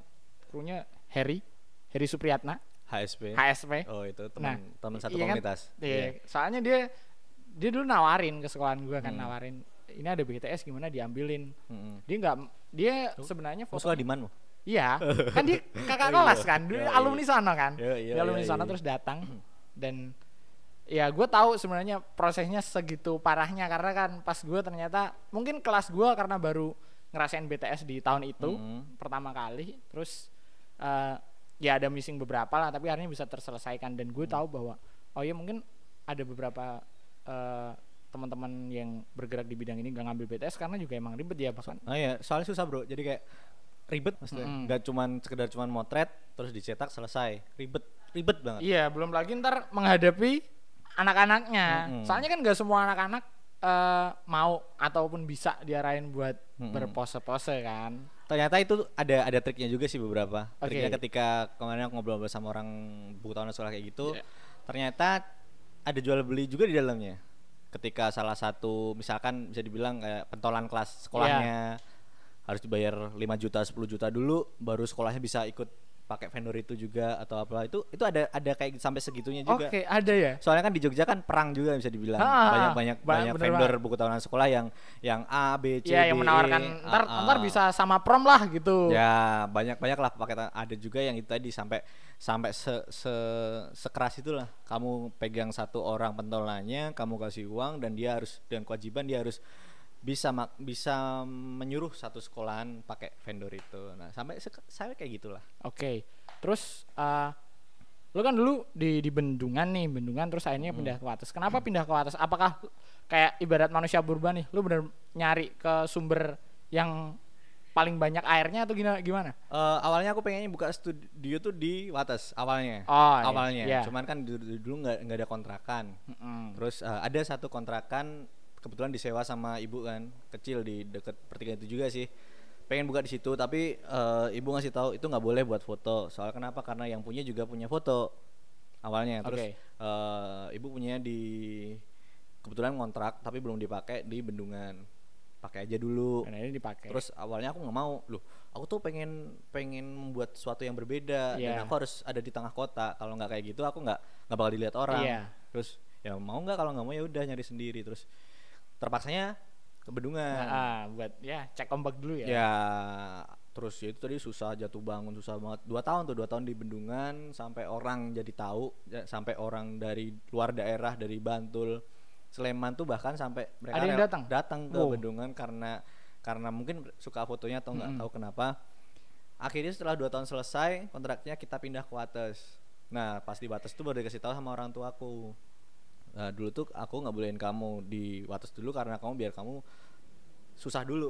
krunya Harry Harry Supriyatna. HSP. HSP. Oh itu teman nah, teman satu iya komunitas. Kan? Iya. Yeah. Soalnya dia dia dulu nawarin ke sekolahan gue kan hmm. nawarin ini ada BTS gimana diambilin hmm. dia nggak dia sebenarnya foto di mana iya kan dia kakak kelas iya. kan dia iya, alumni iya. sana kan iya, iya, dia alumni iya, sana iya. terus datang dan ya gue tahu sebenarnya prosesnya segitu parahnya karena kan pas gue ternyata mungkin kelas gue karena baru ngerasain BTS di tahun itu mm. pertama kali terus uh, ya ada missing beberapa lah tapi akhirnya bisa terselesaikan dan gue mm. tahu bahwa oh ya mungkin ada beberapa uh, teman-teman yang bergerak di bidang ini gak ngambil BTS karena juga emang ribet ya bahkan. Oh iya, soalnya susah bro. Jadi kayak ribet maksudnya. Mm -hmm. Gak cuman sekedar cuman motret terus dicetak selesai. Ribet, ribet banget. Iya, belum lagi ntar menghadapi anak-anaknya. Mm -hmm. Soalnya kan gak semua anak-anak uh, mau ataupun bisa diarahin buat mm -hmm. berpose-pose kan. Ternyata itu ada ada triknya juga sih beberapa. Okay. Triknya ketika kemarin aku ngobrol sama orang buku tahun sekolah kayak gitu, yeah. ternyata ada jual beli juga di dalamnya ketika salah satu misalkan bisa dibilang kayak pentolan kelas sekolahnya yeah. harus dibayar 5 juta 10 juta dulu baru sekolahnya bisa ikut pakai vendor itu juga atau apa itu itu ada ada kayak sampai segitunya juga. Oke, okay, ada ya. Soalnya kan di Jogja kan perang juga bisa dibilang. banyak banyak banyak vendor banget. buku tahunan sekolah yang yang A, B, C, ya, yang menawarkan e, ntar A, ntar bisa sama prom lah gitu. Ya, banyak-banyak lah pakai ada juga yang itu tadi sampai sampai se, se sekeras itulah. Kamu pegang satu orang pentolannya, kamu kasih uang dan dia harus dengan kewajiban dia harus bisa mak bisa menyuruh satu sekolahan pakai vendor itu. Nah, sampai saya kayak gitulah. Oke. Okay. Terus uh, lu kan dulu di di Bendungan nih, Bendungan terus akhirnya hmm. pindah ke Wates. Kenapa hmm. pindah ke Wates? Apakah kayak ibarat manusia purba nih, lu bener nyari ke sumber yang paling banyak airnya atau gimana gimana? Uh, awalnya aku pengennya buka studio tuh di Wates awalnya. Oh, iya. awalnya. Iya. Cuman kan dulu nggak nggak ada kontrakan. Mm -hmm. Terus uh, ada satu kontrakan kebetulan disewa sama ibu kan kecil di deket pertigaan itu juga sih. Pengen buka di situ tapi uh, ibu ngasih tahu itu nggak boleh buat foto. Soal kenapa? Karena yang punya juga punya foto awalnya. Terus okay. uh, eh, ibu punya di kebetulan kontrak tapi belum dipakai di bendungan. Pakai aja dulu. Nah, ini dipakai. Terus awalnya aku nggak mau. Loh aku tuh pengen pengen membuat sesuatu yang berbeda. Yeah. dan aku harus ada di tengah kota. Kalau nggak kayak gitu aku nggak nggak bakal dilihat orang. Yeah. terus ya mau nggak? Kalau nggak mau ya udah nyari sendiri. Terus terpaksanya ke bendungan. Nah, ah, buat ya cek ombak dulu ya. Ya terus ya itu tadi susah jatuh bangun susah banget. Dua tahun tuh dua tahun di bendungan sampai orang jadi tahu ya, sampai orang dari luar daerah dari Bantul Sleman tuh bahkan sampai mereka ada yang datang? datang ke oh. bendungan karena karena mungkin suka fotonya atau nggak -hmm. tahu kenapa. Akhirnya setelah dua tahun selesai kontraknya kita pindah ke Wates. Nah pas di Wates tuh baru dikasih tahu sama orang tuaku Nah, dulu tuh aku nggak bolehin kamu di Wates dulu karena kamu biar kamu susah dulu.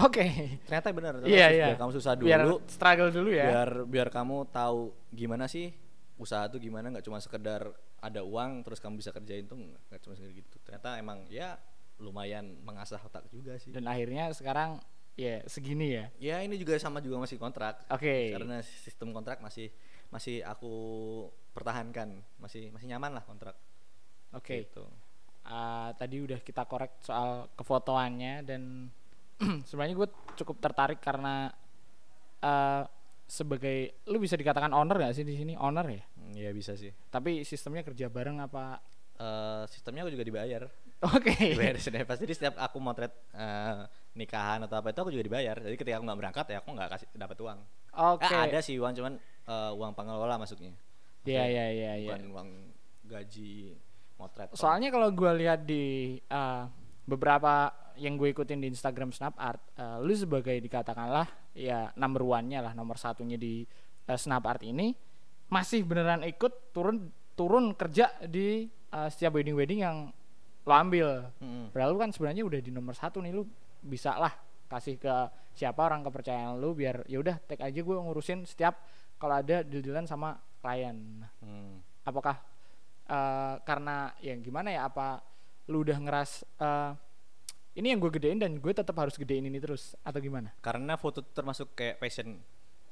Oke. Okay. Ternyata benar. Iya, yeah, iya. Biar kamu susah dulu. Biar struggle dulu ya. Biar biar kamu tahu gimana sih usaha tuh gimana nggak cuma sekedar ada uang terus kamu bisa kerjain tuh nggak cuma sekedar gitu. Ternyata emang ya lumayan mengasah otak juga sih. Dan akhirnya sekarang ya segini ya. Ya ini juga sama juga masih kontrak. Oke. Okay. Karena sistem kontrak masih masih aku pertahankan, masih masih nyaman lah kontrak. Oke. Okay. Gitu. Uh, tadi udah kita korek soal kefotoannya dan sebenarnya gue cukup tertarik karena uh, sebagai lu bisa dikatakan owner gak sih di sini owner ya? Iya bisa sih. Tapi sistemnya kerja bareng apa? Uh, sistemnya aku juga dibayar. Oke. Okay. Dibayar sudah pasti. Jadi setiap aku motret uh, nikahan atau apa itu aku juga dibayar. Jadi ketika aku nggak berangkat ya aku nggak kasih dapat uang. Oke. Okay. Eh, ada sih uang cuman uh, uang pengelola masuknya. Iya iya iya. Bukan iya. uang gaji motret soalnya kalau gue lihat di uh, beberapa yang gue ikutin di Instagram Snap Art uh, lu sebagai dikatakanlah ya number one-nya lah nomor satunya di uh, Snap Art ini masih beneran ikut turun turun kerja di uh, setiap wedding wedding yang lo ambil Mm-mm. padahal lu kan sebenarnya udah di nomor satu nih lu bisa lah kasih ke siapa orang kepercayaan lu biar ya udah take aja gue ngurusin setiap kalau ada deal-dealan sama klien Hmm. apakah eh, karena ya gimana ya apa lu udah ngeras eh, ini yang gue gedein dan gue tetap harus gedein ini terus atau gimana? Karena foto termasuk kayak passion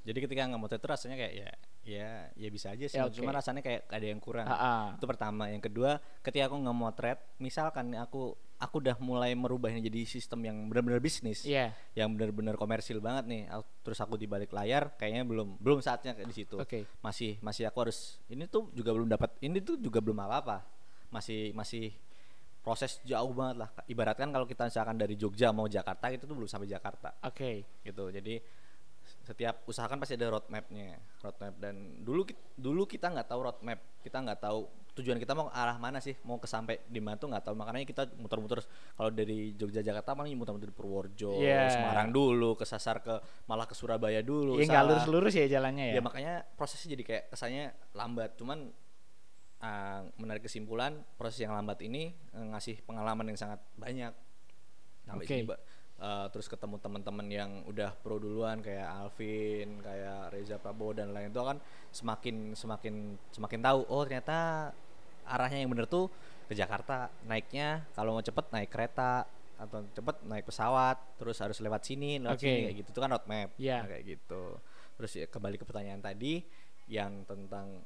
jadi ketika nggak motret itu rasanya kayak ya ya ya bisa aja sih. Ya, oke. cuma rasanya kayak ada yang kurang. Ah, ah. itu pertama. Yang kedua ketika aku nggak motret misalkan aku aku udah mulai merubah ini jadi sistem yang benar-benar bisnis. Iya. yang benar-benar komersil banget nih. Terus aku di balik layar kayaknya belum belum saatnya kayak di situ. Oke. masih masih aku harus ini tuh juga belum dapat ini tuh juga belum apa apa masih masih proses jauh banget lah. Ibaratkan kalau kita misalkan dari Jogja mau Jakarta itu tuh belum sampai Jakarta. Oke. Gitu. Jadi setiap usaha kan pasti ada roadmapnya roadmap. Dan dulu dulu kita nggak tahu roadmap kita nggak tahu tujuan kita mau arah mana sih mau ke sampai di mana tuh nggak tahu. Makanya kita muter-muter kalau dari Jogja Jakarta paling muter-muter di Purworejo Iya. Semarang dulu kesasar ke malah ke Surabaya dulu ya nggak lurus-lurus ya jalannya ya, ya makanya prosesnya jadi kayak kesannya lambat. Cuman ah, menarik kesimpulan proses yang lambat ini eh, ngasih pengalaman yang sangat banyak. Sampai Oke. sini Eh, terus ketemu teman-teman yang udah pro duluan kayak Alvin kayak Reza Prabowo dan lain itu kan semakin semakin semakin tahu oh ternyata arahnya yang bener tuh ke Jakarta. Naiknya kalau mau cepet naik kereta atau cepet naik pesawat terus harus lewat sini lewat Oke. sini kayak gitu. Itu kan roadmap Iya. Nah, kayak gitu. Terus ya, kembali ke pertanyaan tadi yang tentang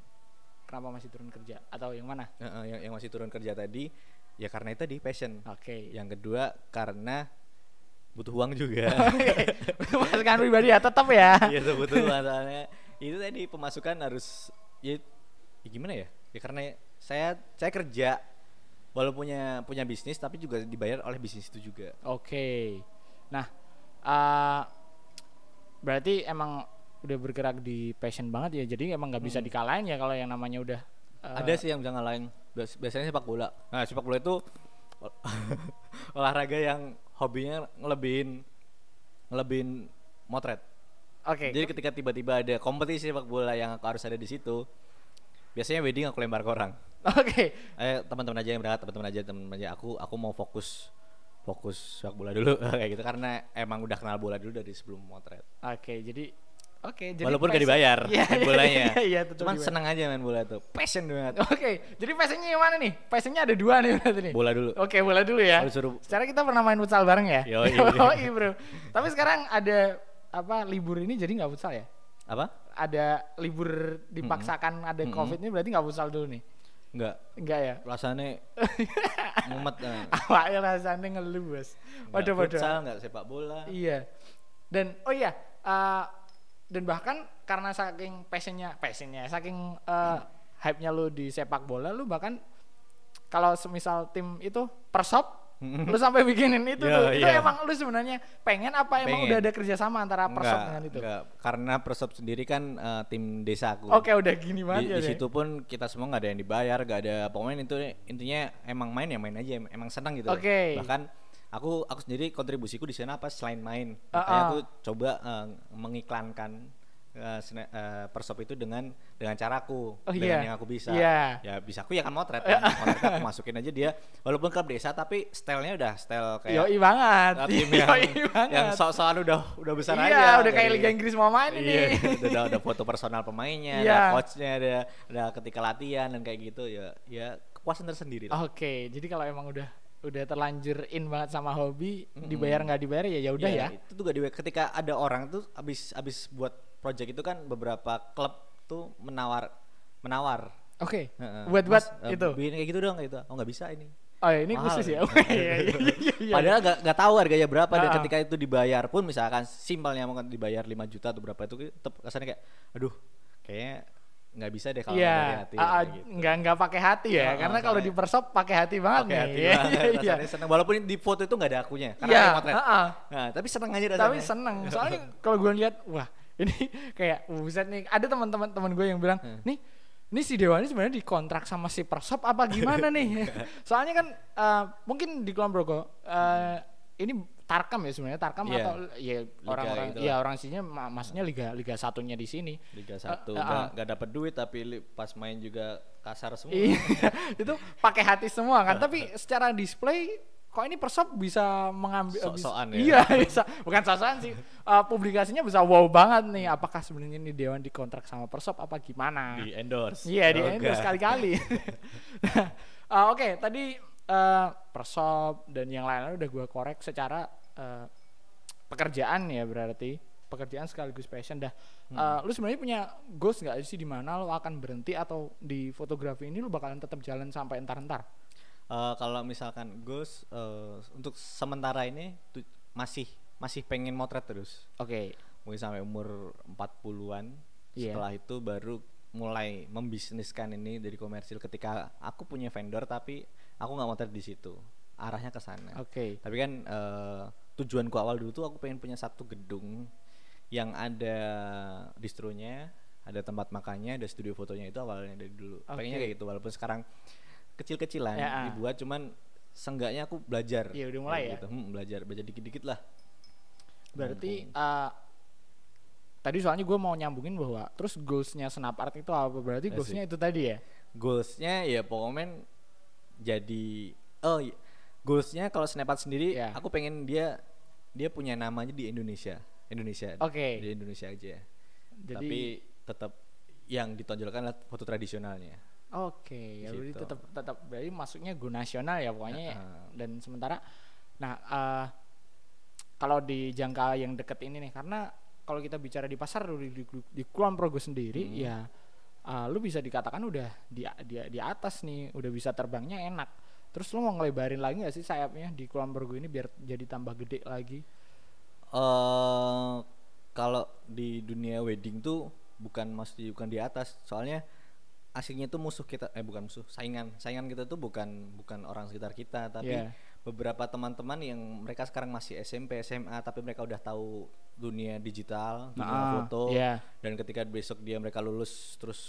kenapa masih turun kerja? Atau yang mana? Eh, eh, yang, yang masih turun kerja tadi ya karena itu tadi passion. Oke. Yang kedua karena butuh uang juga. Masukan pribadi ya tetap ya. Iya tuh butuh uang soalnya. Itu tadi pemasukan harus ya, ya gimana ya? Ya karena saya saya kerja walaupun punya punya bisnis tapi juga dibayar oleh bisnis itu juga. Oke. Nah, uh, berarti emang udah bergerak di passion banget ya. Jadi emang nggak bisa Hmm. dikalahin ya kalau yang namanya udah uh, ada sih yang bisa ngalahin. Bias- biasanya sepak bola. Nah sepak bola itu ol- olahraga yang hobinya ngelebihin ngelebihin motret. Oke. jadi ketika tiba-tiba ada kompetisi sepak bola yang aku harus ada di situ biasanya wedding aku lempar ke orang. Oke. eh teman-teman aja yang berangkat teman-teman aja teman aja. Aku aku mau fokus fokus sepak bola dulu. Kayak gitu karena emang udah kenal bola dulu dari sebelum motret. Oke, jadi oke, jadi walaupun gak dibayar Iya, main iya, bolanya Iya, iya, tetap cuman dibayar. seneng aja main bola tuh passion banget Oke, jadi passionnya yang mana nih? Passionnya ada dua nih berarti nih. bola dulu Oke, bola dulu ya. Harus suruh- Secara kita pernah main futsal bareng ya. Yoi. Yoi, bro. Tapi sekarang ada apa libur ini jadi nggak futsal ya? apa Ada libur dipaksakan ada Mm-mm. covid ini berarti nggak futsal dulu nih? enggak Enggak ya? rasanya mumet eh. Awalnya rasanya ngeluh bos. Nggak Waduh waduh. futsal nggak sepak bola Iya. Dan oh iya, eh, dan bahkan karena saking passionnya, passionnya, saking eh, hype-nya lu di sepak bola, lu bahkan kalau semisal tim itu persop, lu sampai bikinin itu Iya, tuh, itu iya. emang lu sebenarnya pengen apa emang Pengen. udah ada kerjasama antara persop enggak, dengan itu? enggak. karena persop sendiri kan eh, tim desaku Oke udah gini di, banget ya. di situ pun kita semua nggak ada yang dibayar nggak ada pokoknya itu intinya emang main ya main aja em- emang senang gitu Oke. bahkan aku aku sendiri kontribusiku di sana apa selain main makanya ah. aku coba eh, mengiklankan eh, sene- eh, persop itu dengan dengan caraku Oh, dengan iya. yang aku bisa Iya. ya bisa aku ya kan motret kan motret aku masukin aja dia walaupun klub desa tapi stylenya udah style kayak Yoi banget. uh, tim yang Yoi banget. yang sok-sokan udah udah besar iya, aja udah kayak Liga Inggris mau main ini. Iya, udah ada foto personal pemainnya, Iya. ada coachnya, ada ada ketika latihan dan kayak gitu ya, ya kepuasan tersendiri. Oke, jadi kalau emang udah udah terlanjur in banget sama hobi, Mm-mm. dibayar nggak dibayar ya ya udah ya. Itu juga di ketika ada orang tuh abis abis buat project itu kan beberapa klub tuh menawar menawar. Oke. Heeh. Buat buat Mas, eh, itu. bikin kayak gitu dong kayak gitu. Oh nggak bisa ini. Oh ini Mahal khusus ya. ya. Oke, iya, iya, iya. Padahal nggak nggak tahu harganya berapa dan Ah. ketika itu dibayar pun misalkan simpelnya mau dibayar 5 juta atau berapa itu tetap kesannya kayak aduh kayaknya nggak bisa deh kalau nggak dari Iya, hati kayak gitu. nggak nggak pakai hati ya, ah, karena kalau di persop pakai hati banget Pakai nih. hati Iya, banget, iya, iya. seneng. Walaupun di foto itu nggak ada akunya, karena Iya, ada motret. ah, ah. Nah, tapi seneng aja rasanya. Tapi seneng, soalnya kalau gue lihat, wah ini kayak buset nih. Ada teman-teman teman gue yang bilang, Hmm. nih ini si Dewa ini sebenarnya dikontrak sama si Persop apa gimana nih? Soalnya kan uh, mungkin di Kulon Progo uh, hmm. ini Tarkam ya sebenarnya Tarkam yeah. atau ya orang-orang gitu ya orang sininya maksudnya liga liga satunya di sini. Liga satu uh, uh, gak, dapat duit tapi pas main juga kasar semua. Iya, itu pakai hati semua kan. tapi secara display kok ini persop bisa mengambil so-soan ya? Iya bisa bukan sosokan sih. Uh, publikasinya bisa wow banget nih. Apakah sebenarnya ini dewan dikontrak sama persop apa gimana? Di endorse. Iya di endorse kali-kali uh, oke okay, tadi uh, persop dan yang lain-lain udah gue korek secara uh, pekerjaan ya berarti pekerjaan sekaligus passion dah hmm. uh, lu sebenarnya punya goals nggak sih di mana lu akan berhenti atau di fotografi ini lu bakalan tetap jalan sampai entar-entar uh, kalau misalkan Gus uh, untuk sementara ini masih masih pengen motret terus. Oke. Okay. Mungkin sampai umur 40-an. Yeah. Setelah itu baru mulai membisniskan ini dari komersil ketika aku punya vendor tapi aku nggak motret di situ. Arahnya ke sana. Oke. Okay. Tapi kan uh, tujuanku awal dulu tuh aku pengen punya satu gedung yang ada distronya, ada tempat makannya, ada studio fotonya itu awalnya dari dulu. Okay. Pengennya kayak gitu walaupun sekarang kecil-kecilan ya. dibuat cuman senggaknya aku belajar. Iya udah mulai ya. Gitu. Hmm, belajar belajar dikit-dikit lah. Berarti uh, tadi soalnya gue mau nyambungin bahwa terus goalsnya Snap Art itu apa? Berarti ya goalsnya itu tadi ya? Goalsnya ya pokoknya jadi oh iya. goalsnya kalau Snap Art sendiri ya. aku pengen dia dia punya namanya di Indonesia Indonesia oke okay. di Indonesia aja jadi, tapi tetap yang ditonjolkan adalah foto tradisionalnya Oke, okay, ya berarti tetap tetap berarti masuknya go nasional ya pokoknya uh, uh. dan sementara nah uh, kalau di jangka yang deket ini nih karena kalau kita bicara di pasar di, di, di Kulon Progo sendiri hmm. ya uh, lu bisa dikatakan udah di, di di atas nih, udah bisa terbangnya enak. Terus lu mau ngelebarin lagi gak sih sayapnya di Kulon Progo ini biar jadi tambah gede lagi? Uh, kalau di dunia wedding tuh bukan masih bukan di atas, soalnya aslinya tuh musuh kita eh bukan musuh saingan saingan kita tuh bukan bukan orang sekitar kita tapi yeah. beberapa teman-teman yang mereka sekarang masih SMP SMA tapi mereka udah tahu dunia digital dunia uh, foto yeah. dan ketika besok dia mereka lulus terus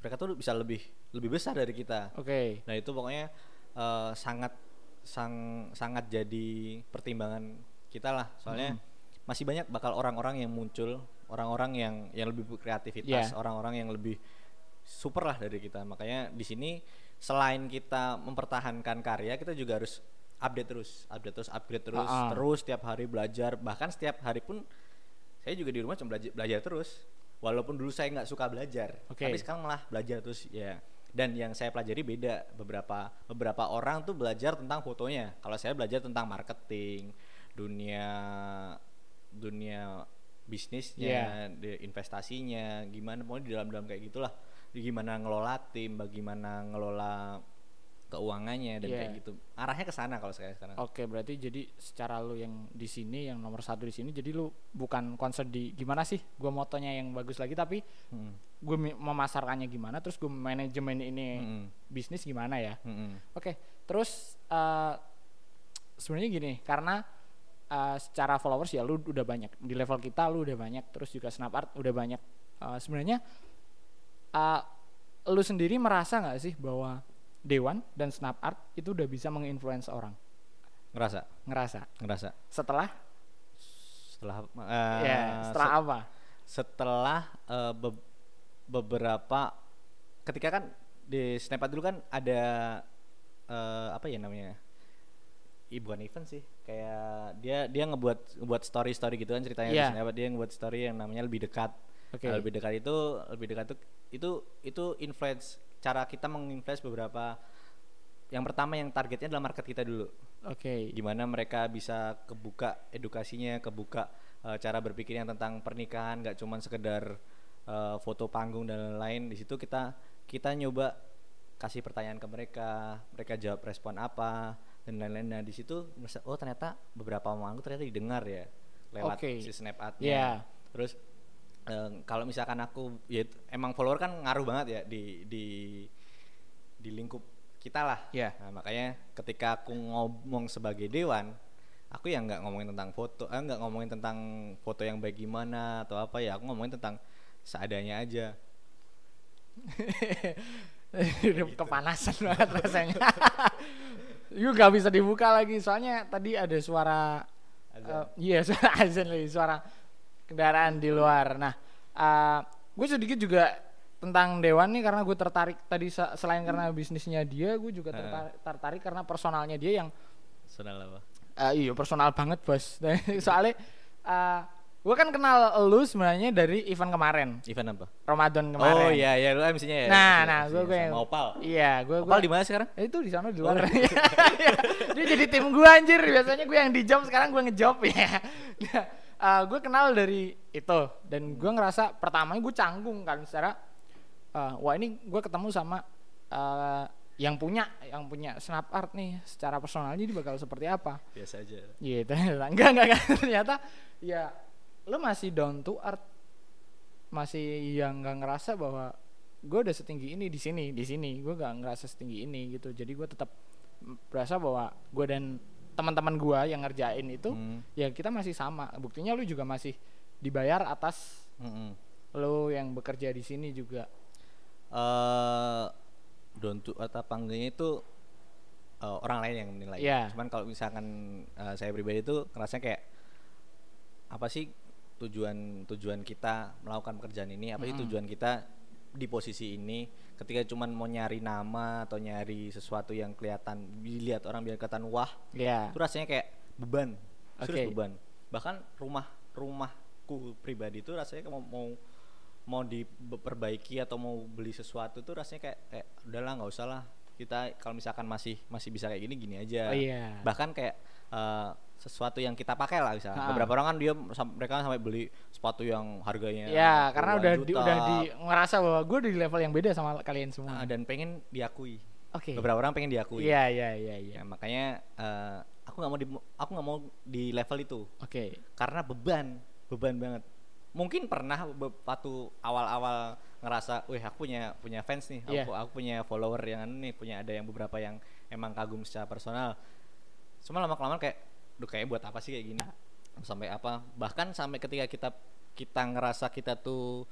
mereka tuh bisa lebih lebih besar dari kita oke okay. nah itu pokoknya uh, sangat sang sangat jadi pertimbangan kita lah soalnya mm. masih banyak bakal orang-orang yang muncul orang-orang yang yang lebih kreativitas iya. orang-orang yeah. yang lebih super lah dari kita makanya di sini selain kita mempertahankan karya kita juga harus update terus update terus upgrade terus uh -uh. terus setiap hari belajar bahkan setiap hari pun saya juga di rumah cuma belajar, belajar terus walaupun dulu saya nggak suka belajar okay. tapi sekarang malah belajar terus ya dan yang saya pelajari beda beberapa beberapa orang tuh belajar tentang fotonya kalau saya belajar tentang marketing dunia dunia bisnisnya yeah. investasinya gimana pokoknya di dalam-dalam kayak gitulah gimana ngelola tim, bagaimana ngelola keuangannya dan yeah. kayak gitu. Arahnya ke sana kalau saya sekarang. Oke, berarti jadi secara lu yang di sini yang nomor satu di sini, jadi lu bukan concern di gimana sih? Gue motonya yang bagus lagi, tapi hmm. Gue memasarkannya gimana? Terus gue manajemen ini hmm. bisnis gimana ya? Hmm. Oke, terus uh, sebenarnya gini, karena uh, secara followers ya lu udah banyak di level kita, lu udah banyak, terus juga Snapart udah banyak. Uh, sebenarnya uh, lu sendiri merasa nggak sih bahwa Dewan dan Snap Art itu udah bisa menginfluence orang? Ngerasa. Ngerasa. Ngerasa. Setelah? Setelah. Uh, ya. Setelah se apa? Setelah uh, be beberapa, ketika kan di Snap Art dulu kan ada uh, apa ya namanya? Ibu bukan event sih, kayak dia dia ngebuat ngebuat story story gitu kan ceritanya yeah. di Snap dia ngebuat story yang namanya lebih dekat Okay. Nah, lebih dekat itu lebih dekat itu itu itu influence cara kita menginfluence beberapa yang pertama yang targetnya adalah market kita dulu. Oke. Okay. Gimana mereka bisa kebuka edukasinya, kebuka uh, cara berpikir yang tentang pernikahan, nggak cuma sekedar uh, foto panggung dan lain-lain. Di situ kita kita nyoba kasih pertanyaan ke mereka, mereka jawab respon apa dan lain-lain. Nah di situ oh ternyata beberapa manggung ternyata didengar ya lewat okay. si snap nya Yeah. Terus uh, kalau misalkan aku ya emang follower kan ngaruh banget ya di di di lingkup kita lah. Yeah. Nah, makanya ketika aku ngomong sebagai dewan, aku ya nggak ngomongin tentang foto, eh, nggak ngomongin tentang foto yang baik gimana atau apa ya, aku ngomongin tentang seadanya aja. Kepanasan banget rasanya. Yuk gak bisa dibuka lagi soalnya tadi ada suara uh, iya suara azan lagi suara kendaraan di luar. Nah, uh, gue sedikit juga tentang Dewan nih karena gue tertarik tadi selain karena bisnisnya dia, gue juga tertarik, tertarik karena personalnya dia yang personal apa? Uh, iya personal banget bos. Soalnya uh, Gue kan kenal lu sebenarnya dari event kemarin. Event apa? Ramadan kemarin. Oh iya iya lu MC-nya ya. Nah, nah gue gue yang Opal. Iya, gue Opal di mana sekarang? Eh, itu di sana di luar. Oh. Dia jadi tim gue anjir. Biasanya gue yang di job sekarang gue ngejob ya. Nah, uh, gue kenal dari itu dan gue ngerasa pertamanya gue canggung kan secara uh, wah ini gue ketemu sama uh, yang punya yang punya snap art nih secara personalnya dia bakal seperti apa biasa aja gitu enggak enggak enggak ternyata ya lo masih down to earth masih yang nggak ngerasa bahwa gue udah setinggi ini di sini di sini gue nggak ngerasa setinggi ini gitu jadi gue tetap berasa bahwa gue dan teman-teman gue yang ngerjain itu hmm. ya kita masih sama buktinya lu juga masih dibayar atas hmm. lo yang bekerja di sini juga uh, down to earth apa enggaknya itu uh, orang lain yang menilai yeah. cuman kalau misalkan uh, saya pribadi itu ngerasa kayak apa sih tujuan tujuan kita melakukan pekerjaan ini apa sih mm -hmm. tujuan kita di posisi ini ketika cuman mau nyari nama atau nyari sesuatu yang kelihatan dilihat orang biar kelihatan wah yeah. itu rasanya kayak beban okay. beban bahkan rumah rumahku pribadi itu rasanya mau mau mau diperbaiki atau mau beli sesuatu tuh rasanya kayak kayak udahlah nggak usah lah kita kalau misalkan masih masih bisa kayak gini gini aja oh, yeah. bahkan kayak uh, sesuatu yang kita pakai lah misalnya. Beberapa orang kan dia mereka sampai beli sepatu yang harganya Ya, karena udah juta. di, udah di ngerasa bahwa gue di level yang beda sama kalian semua. Nah, dan pengen diakui. Oke. Okay. Beberapa orang pengen diakui. Iya, iya, iya, iya. Ya, makanya uh, aku nggak mau di aku nggak mau di level itu. Oke. Okay. Karena beban, beban banget. Mungkin pernah waktu awal-awal ngerasa, "Wih, aku punya punya fans nih. Aku, yeah. aku punya follower yang nih, punya ada yang beberapa yang emang kagum secara personal." Cuma lama-kelamaan kayak duh kayak buat apa sih kayak gini? Sampai apa bahkan sampai ketika kita kita ngerasa kita tuh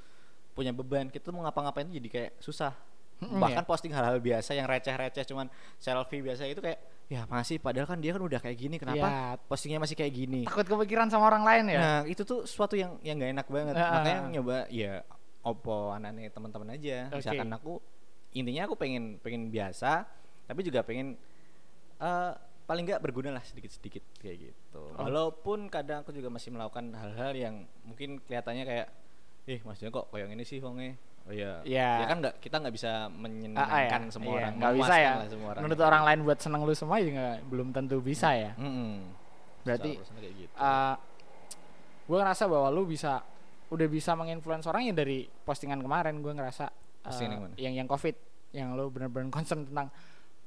punya beban kita tuh mau ngapa-ngapain tuh jadi kayak susah. Hmm, bahkan iya. posting hal-hal biasa yang receh-receh cuman selfie biasa itu kayak ya masih. Padahal kan dia kan udah kayak gini kenapa ya. postingnya masih kayak gini? Takut kepikiran sama orang lain ya? Nah itu tuh suatu yang yang gak enak banget. Uh, makanya nyoba ya opo anaknya teman-teman aja. Okay. misalkan aku intinya aku pengen pengen biasa tapi juga pengen uh, paling nggak berguna lah sedikit-sedikit kayak gitu. Oh. Walaupun kadang aku juga masih melakukan hal-hal yang mungkin kelihatannya kayak, eh maksudnya kok kayak ini sih Fonge. Oh iya. Yeah. Ya kan nggak kita nggak bisa menyenangkan ah, ah, ya. semua iya, orang. Nggak bisa ya. semua orang. Menurut orang lain buat seneng lu semua juga belum tentu bisa ya. Mm -hmm. Berarti gitu. uh, ah, gue ngerasa bahwa lu bisa udah bisa menginfluence orang yang dari postingan kemarin gue ngerasa uh, yang, yang yang covid yang lu bener-bener concern tentang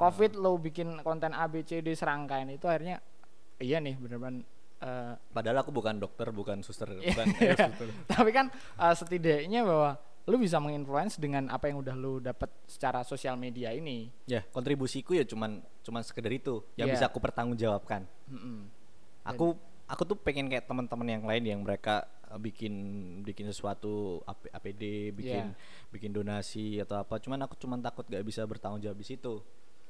covid lo bikin konten A B C D serangkaian itu akhirnya iya nih bener-bener uh, padahal aku bukan dokter bukan suster bukan iya. tapi kan uh, setidaknya bahwa lu bisa menginfluence dengan apa yang udah lu dapat secara sosial media ini ya kontribusiku ya cuman cuman sekedar itu yang yeah. bisa aku pertanggungjawabkan mm -hmm. aku aku tuh pengen kayak teman-teman yang lain yang mereka eh, bikin bikin sesuatu APD bikin yeah. bikin donasi atau apa cuman aku cuman takut gak bisa bertanggung jawab di situ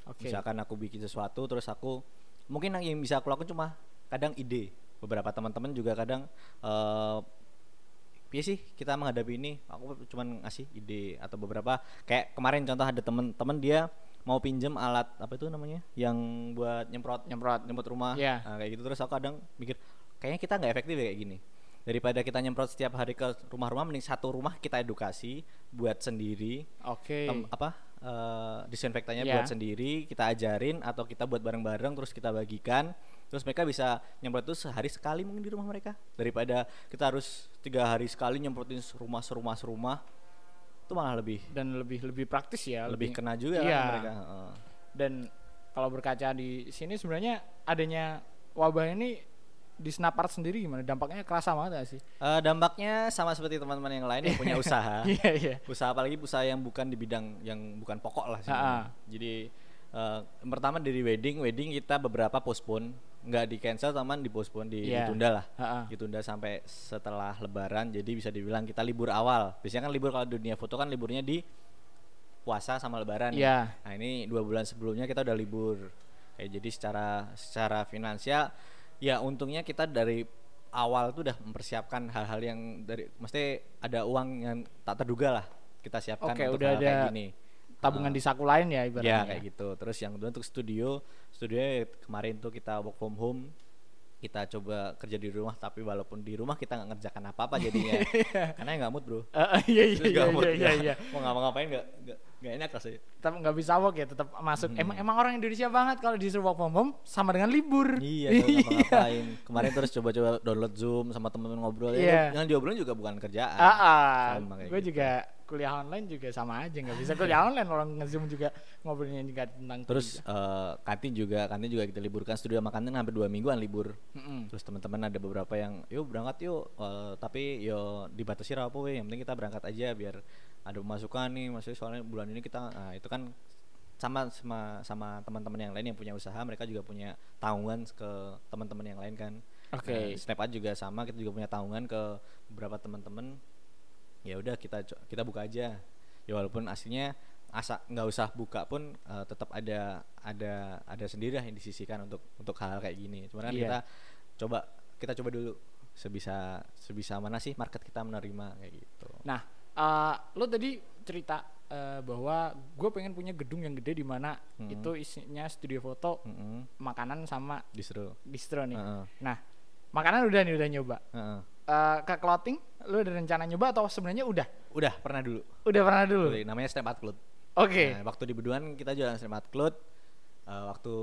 Okay. Misalkan aku bikin sesuatu terus aku mungkin yang bisa aku lakukan cuma kadang ide. Beberapa teman-teman juga kadang uh, ya sih kita menghadapi ini aku cuma ngasih ide atau beberapa kayak kemarin contoh ada temen-temen dia mau pinjem alat apa itu namanya yang buat nyemprot nyemprot nyemprot rumah yeah. nah, kayak gitu terus aku kadang mikir kayaknya kita nggak efektif ya kayak gini daripada kita nyemprot setiap hari ke rumah-rumah mending satu rumah kita edukasi buat sendiri oke okay. apa uh, disinfektannya yeah. buat sendiri kita ajarin atau kita buat bareng-bareng terus kita bagikan terus mereka bisa nyemprot itu sehari sekali mungkin di rumah mereka daripada kita harus tiga hari sekali nyemprotin rumah serumah serumah itu malah lebih dan lebih lebih praktis ya lebih, lebih kena juga iya. kan mereka uh. dan kalau berkaca di sini sebenarnya adanya wabah ini di Snapart sendiri gimana? Dampaknya kerasa banget gak sih? Uh, dampaknya sama seperti teman-teman yang lain yang punya usaha. Iya, iya. Usaha apalagi usaha yang bukan di bidang yang bukan pokok lah sih. Jadi uh, pertama dari wedding, wedding kita beberapa postpone, nggak di cancel teman di postpone di yeah. ditunda lah. Ha-ha. Ditunda sampai setelah lebaran jadi bisa dibilang kita libur awal. Biasanya kan libur kalau dunia foto kan liburnya di puasa sama lebaran Iya. Nah ini dua bulan sebelumnya kita udah libur. Kayak jadi secara secara finansial ya untungnya kita dari awal tuh udah mempersiapkan hal-hal yang dari mesti ada uang yang tak terduga lah kita siapkan Oke, untuk udah hal kayak ada gini. Tabungan Ah. di saku lain ya ibaratnya. Ya kayak gitu. Terus yang kedua untuk studio, studio kemarin tuh kita work from home. Kita coba kerja di rumah tapi walaupun di rumah kita nggak ngerjakan apa-apa jadinya. Karena nggak mood, Bro. Eh, iya iya Terus iya mood, iya iya. iya. Mau ngapa-ngapain nggak nggak nggak enak rasanya. Tetap nggak bisa work ya, tetap masuk. Hmm. Emang emang orang Indonesia banget kalau disuruh work from home sama dengan libur. Iya, nggak ngapa-ngapain. Kemarin terus coba-coba download Zoom sama temen-temen ngobrol. Iya. Ya, yang diobrolin juga bukan kerjaan. Sama kayak gue gitu. juga kuliah online juga sama aja nggak bisa kuliah online orang nge-zoom juga ngobrolnya juga tentang Terus eh, kantin juga, kantin juga kita liburkan studio sama kantin hampir dua mingguan libur. Mm-mm. Terus teman-teman ada beberapa yang, yuk berangkat yuk, Eh, tapi yo dibatasi apa weh, yang penting kita berangkat aja biar ada pemasukan nih, maksudnya soalnya bulan ini kita, nah itu kan sama sama sama teman-teman yang lain yang punya usaha, mereka juga punya tanggungan ke teman-teman yang lain kan. Oke. Nah, Snap Art juga sama, kita juga punya tanggungan ke beberapa teman-teman. Ya udah kita kita buka aja. Ya walaupun aslinya asa nggak usah buka pun eh, tetap ada ada ada sendiri lah yang disisihkan untuk untuk hal, -hal kayak gini. Cuman kan Iya. kita coba kita coba dulu sebisa sebisa mana sih market kita menerima kayak gitu. Nah, eh, lo tadi cerita eh, bahwa gue pengen punya gedung yang gede di mana Mm-mm. itu isinya studio foto, Mm-mm. makanan sama Distro. distro nih. Heeh. Nah, makanan udah nih udah nyoba. Heeh. Eh, ke clothing, lo ada rencana nyoba atau sebenarnya udah? Udah pernah dulu. Udah pernah dulu. Dulu, Namanya Snap Art Cloud. Oke. Nah, waktu di Beduan kita jualan Snap Art Cloud. Eh, waktu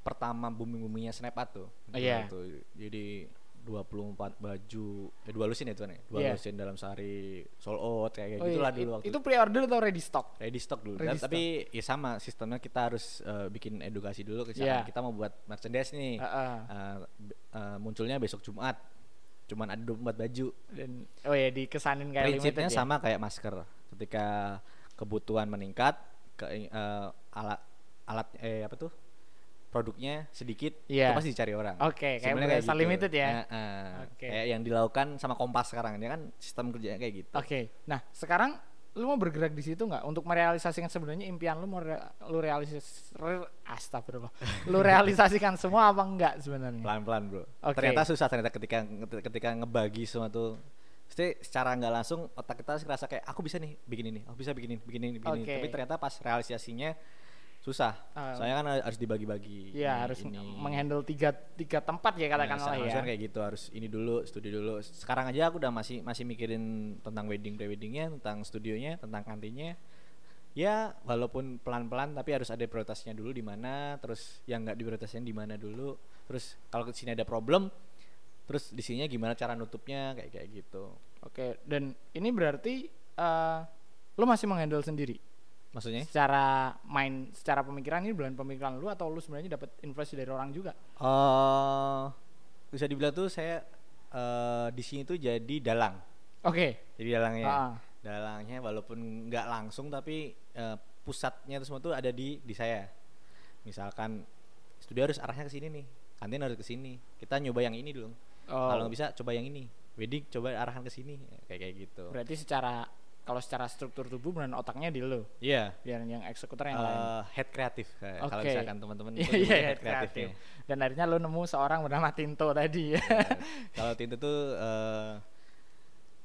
pertama booming boomingnya Snap Art tuh. Oh, iya. Tuh, Jadi 24 baju, eh, dua lusin ya tuan ya. Dua Iya. lusin dalam sehari sold out kayak, kayak Oh iya, gitulah it- dulu waktu Itu pre-order atau ready stock? ready stock dulu. Ready Dan- tapi ya sama sistemnya kita harus eh, bikin edukasi dulu ke Iya. kita mau buat merchandise nih. Heeh. Eh, be- eh, munculnya besok Jumat. Cuman ada 24 baju. Dan oh ya dikesanin kayak Prinsipnya limited ya? sama kayak masker. Ketika kebutuhan meningkat, ke eh, alat alat eh apa tuh? produknya sedikit Iya. itu pasti dicari orang. Oke, kayak Sebenarnya berasa limited ya? Nah, eh, Oke. Kayak yang dilakukan sama Kompas sekarang dia kan sistem kerjanya kayak gitu. Oke. Nah, sekarang lu mau bergerak di situ nggak untuk merealisasikan sebenarnya impian lu mau re- lu realisis re, astagfirullah. lu realisasikan semua apa enggak sebenarnya? Pelan-pelan, Bro. Oke. Ternyata susah ternyata ketika ketika ngebagi semua tuh Pasti secara nggak langsung otak kita ngerasa kayak aku bisa nih bikin ini, aku bisa bikin ini, bikin ini, bikin ini. Oke. Tapi ternyata pas realisasinya susah. Ah. Soalnya kan harus dibagi-bagi. Iya, Ini- harus ini. menghandle tiga tiga tempat ya katakanlah Nah, ya. seharusnya kayak gitu harus ini dulu studi dulu sekarang aja aku udah masih masih mikirin tentang wedding pre weddingnya tentang studionya tentang kantinnya ya walaupun pelan pelan tapi harus ada prioritasnya dulu di mana terus yang nggak diprioritasnya di mana dulu terus kalau ke sini ada problem terus di sininya gimana cara nutupnya kayak kayak gitu Oke, dan ini berarti eh lu masih menghandle sendiri maksudnya? Secara main secara pemikiran ini bulan pemikiran lu atau lu sebenarnya dapat influence dari orang juga? eh bisa dibilang tuh saya eh di sini tuh jadi dalang. Oke. jadi dalangnya. Ah. dalangnya walaupun nggak langsung tapi eh, pusatnya itu semua tuh ada di di saya. Misalkan studio harus arahnya ke sini nih kantin harus ke sini. Kita nyoba yang ini dulu. Oh, kalau nggak bisa coba yang ini. Wedding coba arahkan ke sini. Kayak kayak gitu. Berarti secara kalau secara struktur tubuh benar otaknya di lu, iya biar yang eksekutor yang lain. eh, head kreatif kayak kalau misalkan teman-teman Iya iya disebut head kreatif. kreatifnya. Dan akhirnya lu nemu seorang bernama Tinto tadi ya. Nah, kalau Tinto tuh eh,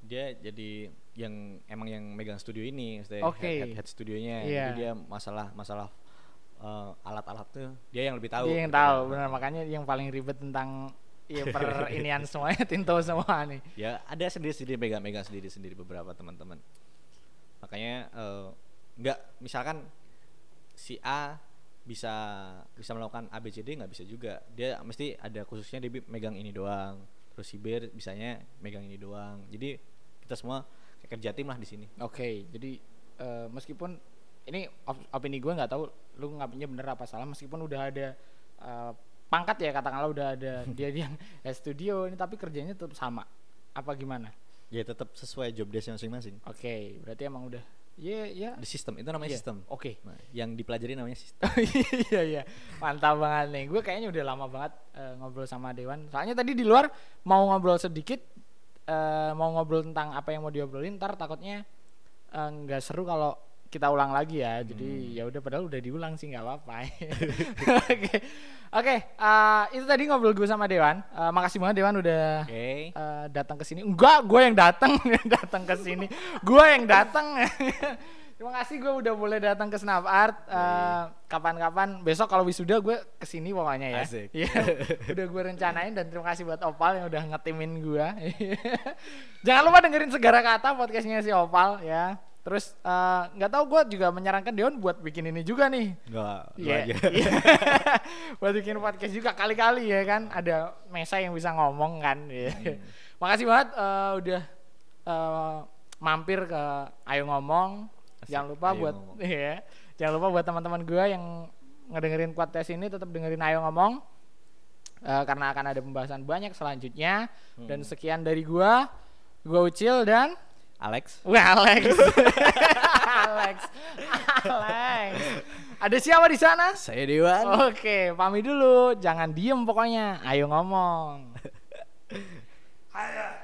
dia jadi yang emang yang megang studio ini Oke. head, head, head studionya Iya. jadi dia masalah masalah eh, alat-alat tuh dia yang lebih tahu Dia yang gitu. tahu benar makanya yang paling ribet tentang ya per inian semuanya Tinto semua nih. ya ada sendiri-sendiri megang-megang sendiri-sendiri beberapa teman-teman makanya eh, nggak misalkan si A bisa bisa melakukan ABCD nggak bisa juga. Dia mesti ada khususnya dia megang ini doang. Terus si B bisanya megang ini doang. Jadi kita semua kerja tim lah di sini. Oke, jadi eh, meskipun ini op- opini gue nggak tahu lu ngapainnya bener apa salah meskipun udah ada eh, pangkat ya katakanlah udah ada dia yang head studio ini tapi kerjanya tetap sama. Apa gimana? Ya tetap sesuai job desk masing-masing. Oke, berarti emang udah ya ya. Di sistem itu namanya Iya, sistem. Oke. Nah, yang dipelajari namanya sistem. Iya iya. Mantap banget nih. Gue kayaknya udah lama banget eh, ngobrol sama Dewan. Soalnya tadi di luar mau ngobrol sedikit eh, mau ngobrol tentang apa yang mau diobrolin ntar takutnya eh, nggak seru kalau kita ulang lagi ya. Jadi ya udah padahal udah diulang sih nggak apa-apa. Oke. Oke, eh, itu tadi ngobrol gue sama Dewan. Eh, makasih banget Dewan udah Oke. eh, datang ke sini. Enggak, gue yang datang datang ke sini. Gue yang datang. Terima kasih gue udah boleh datang ke Snap Art. Eh, Kapan-kapan besok kalau wisuda gue ke sini pokoknya ya. Asik. Iya. udah gue rencanain dan terima kasih buat Opal yang udah ngetimin gue. Jangan lupa dengerin segala kata podcastnya si Opal ya. Terus eh, nggak tahu gue juga menyarankan Dewan buat bikin ini juga nih. Enggak, Iya. aja. Buat bikin podcast juga kali-kali ya kan ada Mesa yang bisa ngomong kan. Iya. Hmm. Makasih banget eh, udah eh, mampir ke Ayo Ngomong. Jangan lupa Ayo buat Ngomong. iya. Jangan lupa buat teman-teman gua yang ngedengerin podcast ini tetap dengerin Ayo Ngomong. Eh, karena akan ada pembahasan banyak selanjutnya Hmm. dan sekian dari gua. Gua Ucil dan Alex. Wah, Alex. Alex. Alex. Ada siapa di sana? Saya Dewan. Oke, pamit dulu. Jangan diem pokoknya. Ayo ngomong. Ayo.